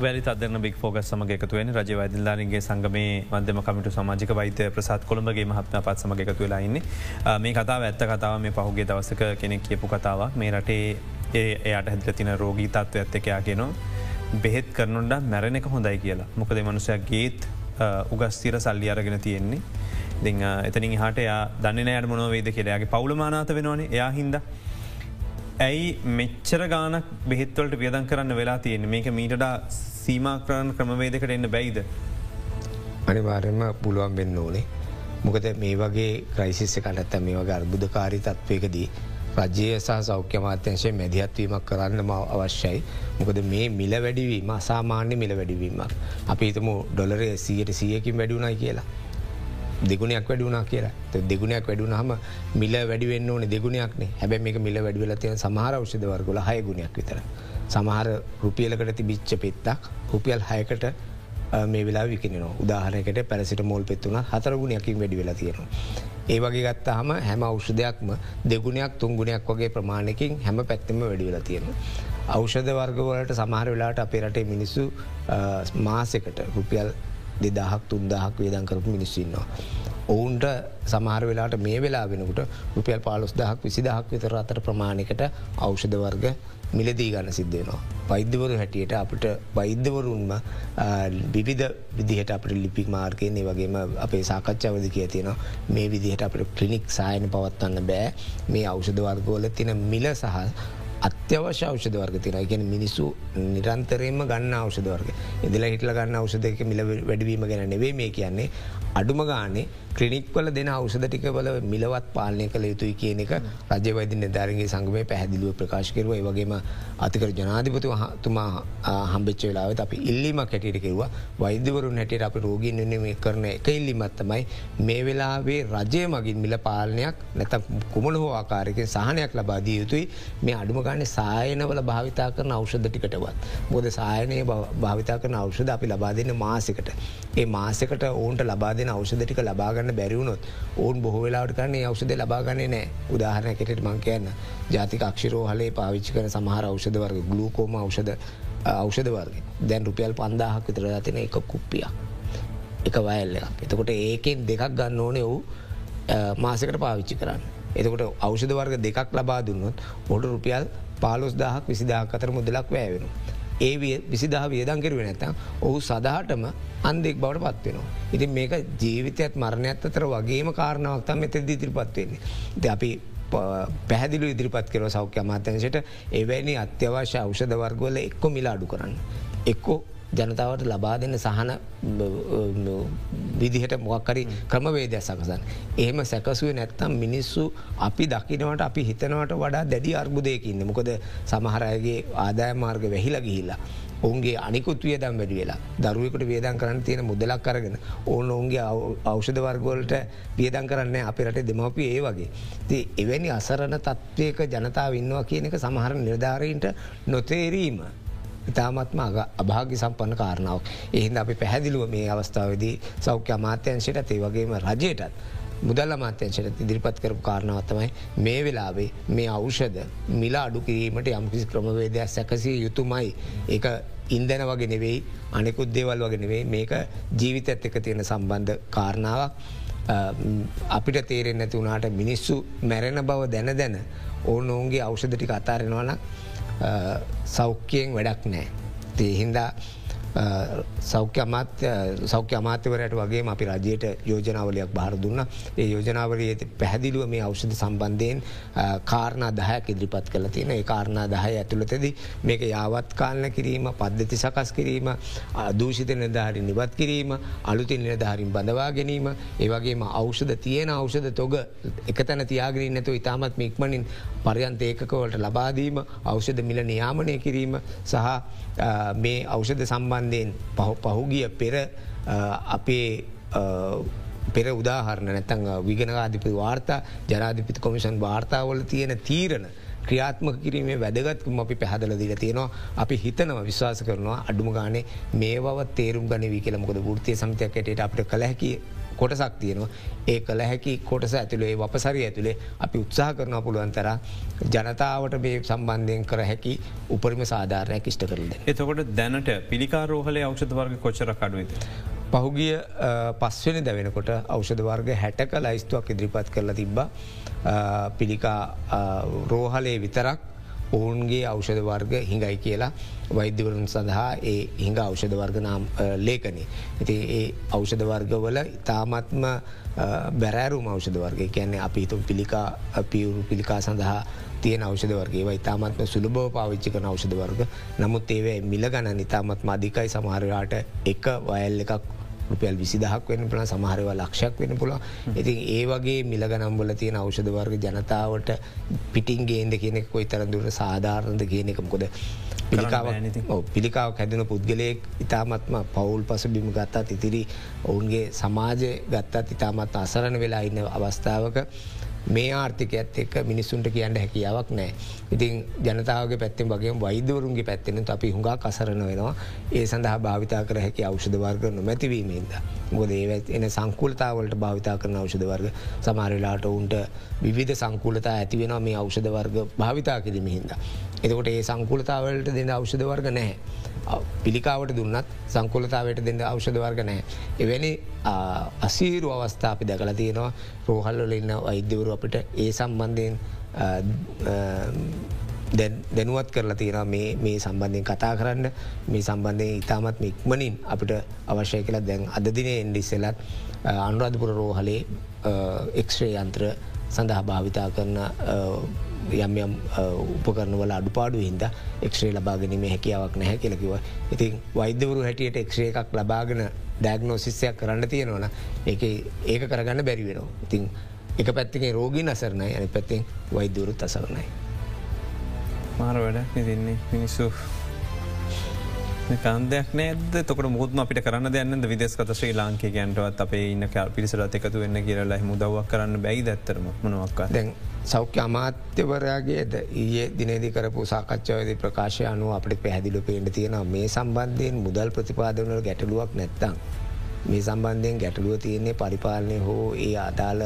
වැලි අදන බික් ෆෝගස් සමග එකතුවෙන රජ වෛදල්ලාරන්ගේ සංගමේ මධ්‍යම කමිටු සමාජික වෛතය ප්‍රසාත් කොළඹගේ මහත්ම පත් සමග එකතු වෙලාඉන්නේ මේ කතාව ඇත්ත කතාව මේ පහුගේ දවසක කෙනෙක් කියපු කතාවක්. මේ රටේ ඒ එයට හැදල තින රෝගී තත්ව ඇත්තකයා කියෙනවා බෙහෙත් කරනුන්ට මැරණ එක හොඳයි කියලා. මොකද මනුසයක් ගේත් උගස්තීර සල්ලි අරගෙන තියෙන්නේ. දෙ එතනින් හට යා දන්න යට මොනවේද කියලයාගේ පවුලමානාත වෙනවානේ. එයා හින්ද. ඇයි මෙච්චර ගානක් බෙහෙත්වලට වියදන් කරන්න වෙලා තියෙන මේක මීටඩා සීමක්‍රණ ක්‍රමවේදකට එන්න බැයිද. අනිවාර්යම පුළුවන් වෙන්න ඕනේ. මොකද මේ වගේ ක්‍රයිසිස්ස කනත්ත මේ වගේ අර්බුධකාරී තත්වයකදී. රජය සහ සෞඛ්‍ය මාත්‍යංශය මැදිහත්වීමක් කරන්න ම අවශ්‍යයි. මොකද මේ මිල වැඩිවීම අසාමාන්‍ය මිල වැඩිවීමක්. අපිතම ඩොලරේ සියට සියකින් වැඩිුණයි කියලා. දෙගුණයක් වැඩුණනා කියලා දෙගුණයක් වැඩුණ හම මිල වැඩිවෙන්න ඕන දෙගුණයක්නේ හැබැ මේ මිල වැඩිවෙලතිය සමහර ෞෂධ වර්ගල හයගුණයක් විතර. සමහර රුපියලකට තිබිච්ච පෙත්තක් රුපියල් හයකට මේ වෙලා විකෙන උදාහනකට පැරසිට මෝල් පෙත්තුන හතරගුණයකින් වැඩි වෙලා තියෙනවා. ඒ වගේ ගත්තා හම හැම ෞෂධයක්ම දෙගුණයක් තුන්ගුණයක් වගේ ප්‍රමාණයකින් හැම පැත්තෙම වැඩි වෙලා තියෙනවා. අවෂධ වර්ගවලට සමහර වෙලාට අපේ රටේ මිනිස්සු මාසකට රුපියල් දෙදහක් තුන්දහක් වේදන් කරපු මිනිස්සින්නවා. ඔවුන්ට සමහර වෙලාට මේ වෙලා වෙනකුට රුපියල් පාලොස් දහක් විසිදහක් විතර අතර ප්‍රමාණකට අවෂධ වර්ග මිලදී ගන්න සිද්ධයනවා. වෛද්‍යවරු හැටියට අපට වෛද්‍යවරුන්ම විවිධ විදිහට අපට ලිපික් මාර්කයන්නේ වගේම අපේ සාකච්ඡාවද කිය තියෙනවා මේ විදිහට අපට කලිනික් සායන පවත්වන්න බෑ මේ අවෂධ වර්ගෝල තින මිල සහ අත්‍යවශ්‍ය ෞෂධ වර්ග තින ගැන මිනිස්සු නිරන්තරයෙන්ම ගන්න ෞෂධ වර්ග. ඉදිල හිටල ගන්න ෞෂධයක මිල වැඩවීම ගැන නෙවේ මේ කියන්නේ. අඩුම ගානේ ක්‍රනික්වල දෙන ෞෂධ ටිකවල මිලවත් පාලනය කළ යුතුයි කියන එක රජවෛද නිධාරගේ සංගමය පැහැදිලිව ප්‍රකාශ කරුව වගේම අතිකර ජනාධිපතු තුමා හම්බෙච්ච වෙලාවත් අපි ඉල්ලිමක් හැටියට කෙරවා වෛද්‍යවරුන් හැටියට අප රෝගීන් මේ කරන එක ඉල්ලිමත්තමයි මේ වෙලාවේ රජය මගින් මිල පාලනයක් නැත කුමන හෝ ආකාරයකින් සහනයක් ලබාදී යුතුයි මේ අඩුම ගන්න සායනවල භාවිතා කරන අවෂධ ටිකටවත්. බොද සායනය භාවිතා කරන අවෂධ අපි ලබා දෙන්න මාසකට. ඒ මාසකට ඔවුන්ට ලබා දෙන අවෂධ ටික ලබාගන්න බැරිවුණොත් ඔවුන් බොහවෙලාට කරන්නේ අවෂධ ලබාගන්නේ නෑ උදාහරණයකට මං කියන්න ජාතික අක්ෂිරෝ හලේ පාවිච්චි කන සමහර අවෂධ වර්ග ගලූකෝම අවෂධ අවෂධ වර්ග දැන් රුපියල් පන්දාහක් විතර තින එක කුප්පියක්. එක වයල්ල එකක් එතකොට ඒකෙන් දෙකක් ගන්න ඕනේ වූ මාසකට පාවිච්චි කරන්න. එතකොට අවෂධ වර්ග දෙකක් ලබා දුන්නොත් ඔට රුපියල් පාලොස් දහක් විසිදාක් අතර මුදලක් වැෑවෙන. ඒ විසිදහ වියදන් කෙරුව නැතම් ඔහු සදහටම අන්දෙක් බවට පත්වෙනවා. ඉතින් මේක ජීවිතයත් මරණයත් අතර වගේම කාරණාවක් තම මෙතද ඉදිරිපත්වෙන්නේ. ද අපි පැහදිලු ඉදිරිපත් කරව සෞඛ්‍ය අමාත්‍යංශයට එවැනි අත්‍යවශ්‍ය අවෂධ වර්ගවල එක්කො මිලා අඩු කරන්න. එක්කෝ ජනතාවට ලබා දෙන්න සහන විදිහට මොක්කරි ක්‍රමවේදයක් සකසන්. එහෙම සැකසුව නැත්තම් මිනිස්සු අපි දකිනවට අපි හිතනවට වඩා දැඩි අර්බුදයකින්න මොකද සමහරයගේ ආදාය මාර්ග වැහිල ගිහිල්ලා. ඔවුන්ගේ අනිකුත් වියදම් වැඩි වෙලා දරුවකට වියදන් කරන්න තියෙන මුදලක් කරගෙන ඕන ඔවුන්ගේ අවෂධ වර්ගෝලට වියදන් කරන්න අප රට දෙමවපිය ඒ වගේ. ති එවැනි අසරණ තත්ත්වයක ජනතාව ඉන්නවා කියන එක සමහර නිර්ධාරීන්ට නොතේරීම. ඉතාමත්ම අභාගි සම්පන්න කාරණාවක්. එහින්ද අපි පැහැදිලුව මේ අවස්ථාවදී සෞඛ්‍ය අමාත්‍යංශයට ඒ වගේම රජයටත්. මුදල් අමාත්‍යංශයට ඉදිරිපත් කරපු කාරණාවත්තමයි මේ වෙලාවේ මේ අවෂධ මිලා අඩු කිරීමට යම්කිසි ක්‍රමවේදයක් සැකසිය යුතුමයි ඒ ඉන්දන වගේ නෙවෙයි අනෙකුත් දේවල් වගේ නෙවෙයි මේක ජීවිතත් එක තියෙන සම්බන්ධ කාරණාවක් අපිට තේරෙන් නැති වුණට මිනිස්සු මැරෙන බව දැන දැන ඕන ඔවුන්ගේ අවෂධ ටික අතාරෙනවන සෞඛ්‍යයෙන් වැඩක් නෑ. තේහින්දා සෞඛ්‍ය අමාත්‍ය සෞඛ්‍ය අමාත්‍යවරයට වගේ අපි රජයට යෝජනාවලයක් බාර දුන්න. ඒ යෝජනාවලයේ පැහැදිලුව මේ අවෂධ සම්බන්ධයෙන් කාරණා දහයක් ඉදිරිපත් කළ තියෙන ඒ කාරණා දහය ඇතුළතද මේක යාවත් කාලන කිරීම පද්ධති සකස් කිරීම දූෂිත නිධාරි නිවත් කිරීම අලුතින් නිධාරින් බඳවා ගැනීම ඒවගේම අවෂධ තියෙන අවෂධ තොග එක තැන තියාගරින් නැතු ඉතාමත් මික්මනින් පරයන්ත ඒකකවලට ලබාදීම අවෂධ මිල නියාමනය කිරීම සහ මේ අවෂධ සම්බන්ධයෙන් පහුගිය පෙර අපේ පෙර උදාහරණ නැතන් විගෙනකාධිපති වාර්තා ජනාධිපති කොමිෂන් වාර්තාවල තියෙන තීරණ ක්‍රියාත්මක කිරීමේ වැදගත්කම අපි පැහදල දිල තියෙනවා. අපි හිතනව විශ්වාස කරනවා අඩුම ගානේ මේවත් තේරුම් ගන වී කියලමකොද ෘතිය සමතයක් ඇයට අපට කලහැකි කොටසක් තියෙනවා ඒ කළ හැකි කොටස ඇතුළේ වපසරි ඇතුළේ අපි උත්සාහ කරන පුළුවන්තර ජනතාවට මේ සම්බන්ධයෙන් කර හැකි උපරිම සාධාරණයක් ඉෂ්ට කරද. එතකොට දැනට පිළිකාරෝහලේ අවෂධ වර්ග කොච්චර කඩුවද. පහුගිය පස්වනි දැවෙනකොට අවෂධ වර්ග හැටක ලයිස්තුවක් ඉදිරිපත් කරලා තිබ්බ පිළිකා රෝහලේ විතරක් ඔවුන්ගේ අවෂධ වර්ග හිඟයි කියලා වෛද්‍යවරුන් සඳහා ඒ හිඟ අවෂධ වර්ග නාම් ලේකනේ. ඉති ඒ අවෂධ වර්ගවල ඉතාමත්ම බැරෑරුම් අවෂධ වර්ග. කියන්නේ අපි හිතුම් පිළිකා පියවරු පිළිකා සඳහා තියෙන අවෂධ වර්ගේ. ඉතාමත්ම සුළබෝ පාවිච්චික අවෂධ වර්ග. නමුත් ඒවේ මිල ගණ ඉතාමත් මධිකයි සමහරයාට එක වයල් එකක් රුපියල් විසිදහක් වෙන පුළ සමහරව ලක්ෂයක් වෙන පුළ ඉතින් ඒ වගේ මිල ගනම්බල තියෙන අවෂධ වර්ග ජනතාවට පිටින් ගේන්ද කියනෙක් කොයි තරදුරට සාධාරණද කියන එකමකොද පිළිකාවක් හැදන පුද්ගලයෙක් ඉතාමත්ම පවුල් පස බිම ගත්තත් ඉතිරි ඔවුන්ගේ සමාජය ගත්තත් ඉතාමත් අසරණ වෙලා ඉන්න අවස්ථාවක මේ ආර්ථිකයත් එක්ක මිනිස්සුන්ට කියන්න හැකියාවක් නෑ. ඉතින් ජනතාවගේ පැත්තෙන් වගේ වෛදවරුන්ගේ පැත්තෙන අපි හුඟා කසරන වෙනවා ඒ සඳහා භාවිතා කර හැකි අවෂධවර්ග නොමැතිවීමේද. මොද ඒ එන සංකුලතාවලට භාවිතා කරන අවෂධවර්ග සමාරලාට ඔවුන්ට විවිධ සංකුලතා ඇතිවෙන මේ අවෂධවර්ග භාවිතා කිරීමහින්ද. එතකොට ඒ සංකුලතාවලට දෙන්න අවෂධවර්ග නැහැ. පිළිකාවට දුන්නත් සංකුලතාවට දෙන්න අවෂධවර්ග නෑ. එවැනි අසීරු අවස්ථා අපි දැකල තියෙනවා රෝහල්වල ඉන්න වෛද්‍යවරු අපිට ඒ සම්බන්ධයෙන් දැනුවත් කරලා තියෙන මේ සම්බන්ධයෙන් කතා කරන්න මේ සම්බන්ධය ඉතාමත් ඉක්මනින් අපිට අවශ්‍ය කියලා දැන් අදදිනය එන්ඩිස්සෙලත් අනුරාධපුර රෝහලේ එක්ෂ්‍රේ යන්ත්‍ර සඳහා භාවිතා කරන යම් යම් උපකරනවල අඩුපාඩු හින්ද එක්ෂ්‍රේ ලබාගෙනීම හැකියාවක් නැහැ කියලකිව ඉතින් වෛද්‍යවරු හැටියට එක්ෂේ එකක් ලබාගෙන ඩෑග්නෝසිස්සයක් කරන්න තියෙනවන ඒක ඒක කරගන්න බැරි වෙනවා. ඉතින් එක පැත්තිගේ රෝගී අසරණයි අනි පැත්තිෙන් වෛද්‍යවරුත් අසරණයි මාර වැඩ ඉතින්නේ මිනිස්සු. කන්දයක් නෑද තොකට මුත්ම අපිට කරන්න දෙන්න විදෙස්කත ශ්‍රී ලාංකයන්ටවත් අපේ ඉන්න පිරිසරත් එකතු වෙන්න කියලා මුදවක් කරන්න බැයි දැත්තරම මොනවක්ක දැන් සෞඛ්‍ය අමාත්‍යවරයාගේද ඒ දිනේදි කරපු සාකච්ඡාවද ප්‍රකාශය අනුව අපට පැහැදිලු පේට තියෙනවා මේ සම්බන්ධයෙන් මුදල් ප්‍රතිපාදනවල ගැටලුවක් නැත්තං. මේ සම්බන්ධයෙන් ගැටලුව තියන්නේ පරිපාලනය හෝ ඒ අදාළ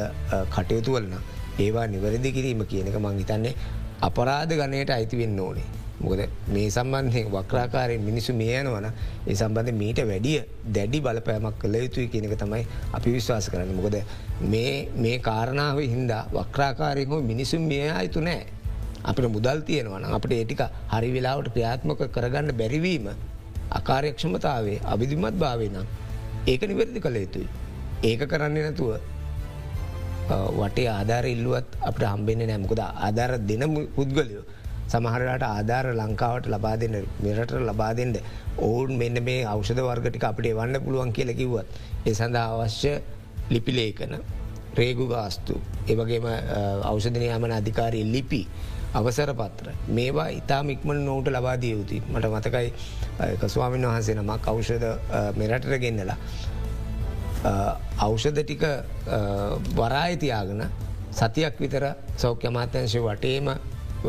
කටයුතු වලන ඒවා නිවැරදි කිරීම කියනක මං හිතන්නේ අපරාධ ගණයට අයිති වෙන්න ඕනේ. මොකද මේ සම්බන්ධයෙන් වක්‍රාකාරයෙන් මිනිසු මියයනවන ඒ සම්බන්ධ මීට වැඩිය දැඩි බලපෑමක් කළ යුතුයි කියනක තමයි අපි විශ්වාස කරන්න මොකද මේ කාරණාව හින්දා වක්‍රාකාරයකෝ මිනිසුම් මිය අයුතු නෑ. අපට මුදල් තියෙනවන අපට ඒටික හරි වෙලාවට ක්‍රියාත්මක කරගන්න බැරිවීම අකාරයක්ෂමතාවේ අවිධිමත් භාවය නම් ඒක නිවැරදි කළ යුතුයි. ඒක කරන්නේ නැතුව වටේ ආධාර ඉල්ලුවත් අපට හම්බෙන්නේ නෑමකොද ආධාර දෙන පුද්ගලයෝ සමහරට ආධාර ලංකාවට ලබා දෙන්න මෙරට ලබා දෙන්න. ඔවුන් මෙන්න මේ අවෂධ වර්ගටික අපට වන්න පුළුවන් කියලකිවත් ඒ සඳහා අවශ්‍ය ලිපිලේකන රේගු ගාස්තු ඒවගේම අවෂධනයාමන අධිකාරය ලිපි අවසර පත්‍ර මේවා ඉතාම ඉක්මන නෝට ලබාදිය යුතුයි. මට මතකයි කස්වාමින් වහන්සේ නමක් අවෂධ මෙරටට ගෙන්නලා අවෂධ ටික වරායතියාගෙන සතියක් විතර සෞඛ්‍ය මාත්‍යංශය වටේම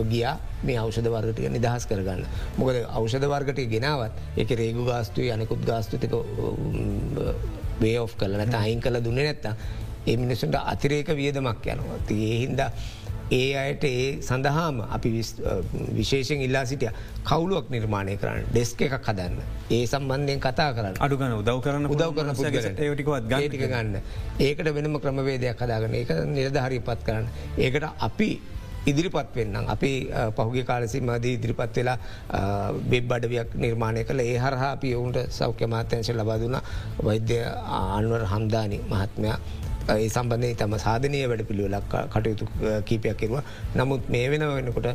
ගියා මේ අවෂධ වර්ගටික නිදහස් කරගන්න. මොකද අවෂධ වර්ගට ගෙනාවත් එක රේගු ගාස්තුයි අනෙකුත් ගාස්තුතික වේ ඔ් කල නැත අයින් කළ දුන්න නැත්ත ඒ මිනිසුන්ට අතිරේක වියදමක් යනවා. ඒහින්ද ඒ අයට ඒ සඳහාම අපි විශේෂෙන් ඉල්ලා සිටිය කවුලුවක් නිර්මාණය කරන්න ඩෙස්ක එකක් හදන්න. ඒ සම්බන්ධයෙන් කතා කරන්න අඩුගන උදව් කරන්න උදව් කරන ටිකවත් ගටික ගන්න ඒකට වෙනම ක්‍රමවේදයක් හදාගන්න ඒක නිරධහරි පත් කරන්න. ඒකට අපි ඉදිරිපත් වෙන්නම්. අපි පහුගේ කාලසිමදී ඉදිරිපත් වෙලා බෙබ් අඩවයක් නිර්මාණය කළ. ඒ හරහා අපි ඔවුන්ට සෞඛ්‍ය මාත්‍යංශ ලබාදුන වෛද්‍ය ආන්වර් හම්දානි මහත්මයා. ඒ සම්බන්ධය තම සාධනය වැඩ පිළිවෙලක් කටයුතු කීපයක් කෙරුව. නමුත් මේ වෙන වෙනකොට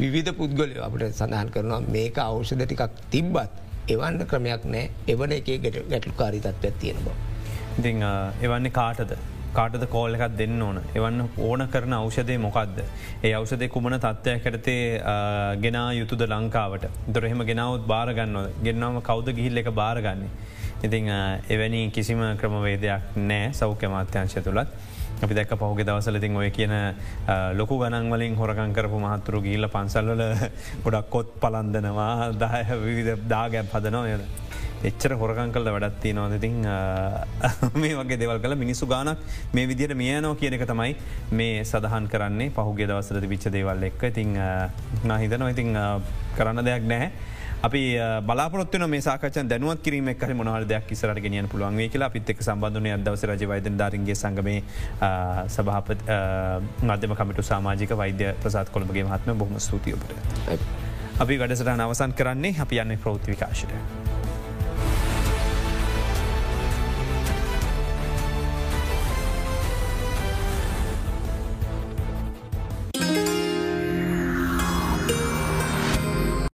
විවිධ පුද්ගලය අපට සඳහන් කරනවා මේක අවෂධ ටිකක් තිබ්බත් එවන්න ක්‍රමයක් නෑ එවන එක ගැටලුකාරී තත්වයක් තියෙන බව. ඉති එවන්නේ කාටද? කාටද කෝල් එකත් දෙන්න ඕන එවන්න ඕන කරන අවෂදය මොකක්ද. ඒ අවසදය කුමන තත්ත්වයක් කරතේ ගෙන යුතුද ලංකාවට දොරහෙම ගෙනවත් බාරගන්නව ගෙන්නාව කෞද ගිහිල්ල එක බාරගන්නේ. ඉතිං එවැනි කිසිම ක්‍රමවේදයක් නෑ සෞඛ්‍ය මාත්‍යංශය තුළත්. අපි දැක් පහුගේ දවසලතින් ඔය කියන ලොකු ගනන්වලින් හොරකංකරපු මහත්තුරු ගිල්ල පන්සල්වල ගොඩක් කොත් පලන්දනවා දාය විවිධ දාගැප් හදනවා යද. එච්චර හොරකං කල්ල වැඩත්ති නොදතින් මේ වගේ දෙවල් කල මිනිස්සු ගානක් මේ විදියට මියනෝ කියන එක තමයි මේ සඳහන් කරන්නේ පහුගේ දවසලද විච්ච දේවල් එක්ක ඉතිං නාහිතනො ඉතිං කරන්න දෙයක් නෑ. අපි බලාපොත් මේ සාකච දැනුවත් කිරීම කර මොනහල් දෙයක් ඉසරට ගෙනියන පුළුවන්ගේ කියලා පිත්තෙක් සම්බන්ධනය අදවස රජවයිද ධරන්ගේ සංගමේ සභාපත් මධ්‍යම කමිටු සාමාජික වෛද්‍ය ප්‍රසාත් කොළඹගේ මහත්ම බොහම ස්තුතියපට. අපි වැඩසට නවසන් කරන්නේ අපි යන්න ප්‍රෘතිවිකාශයට.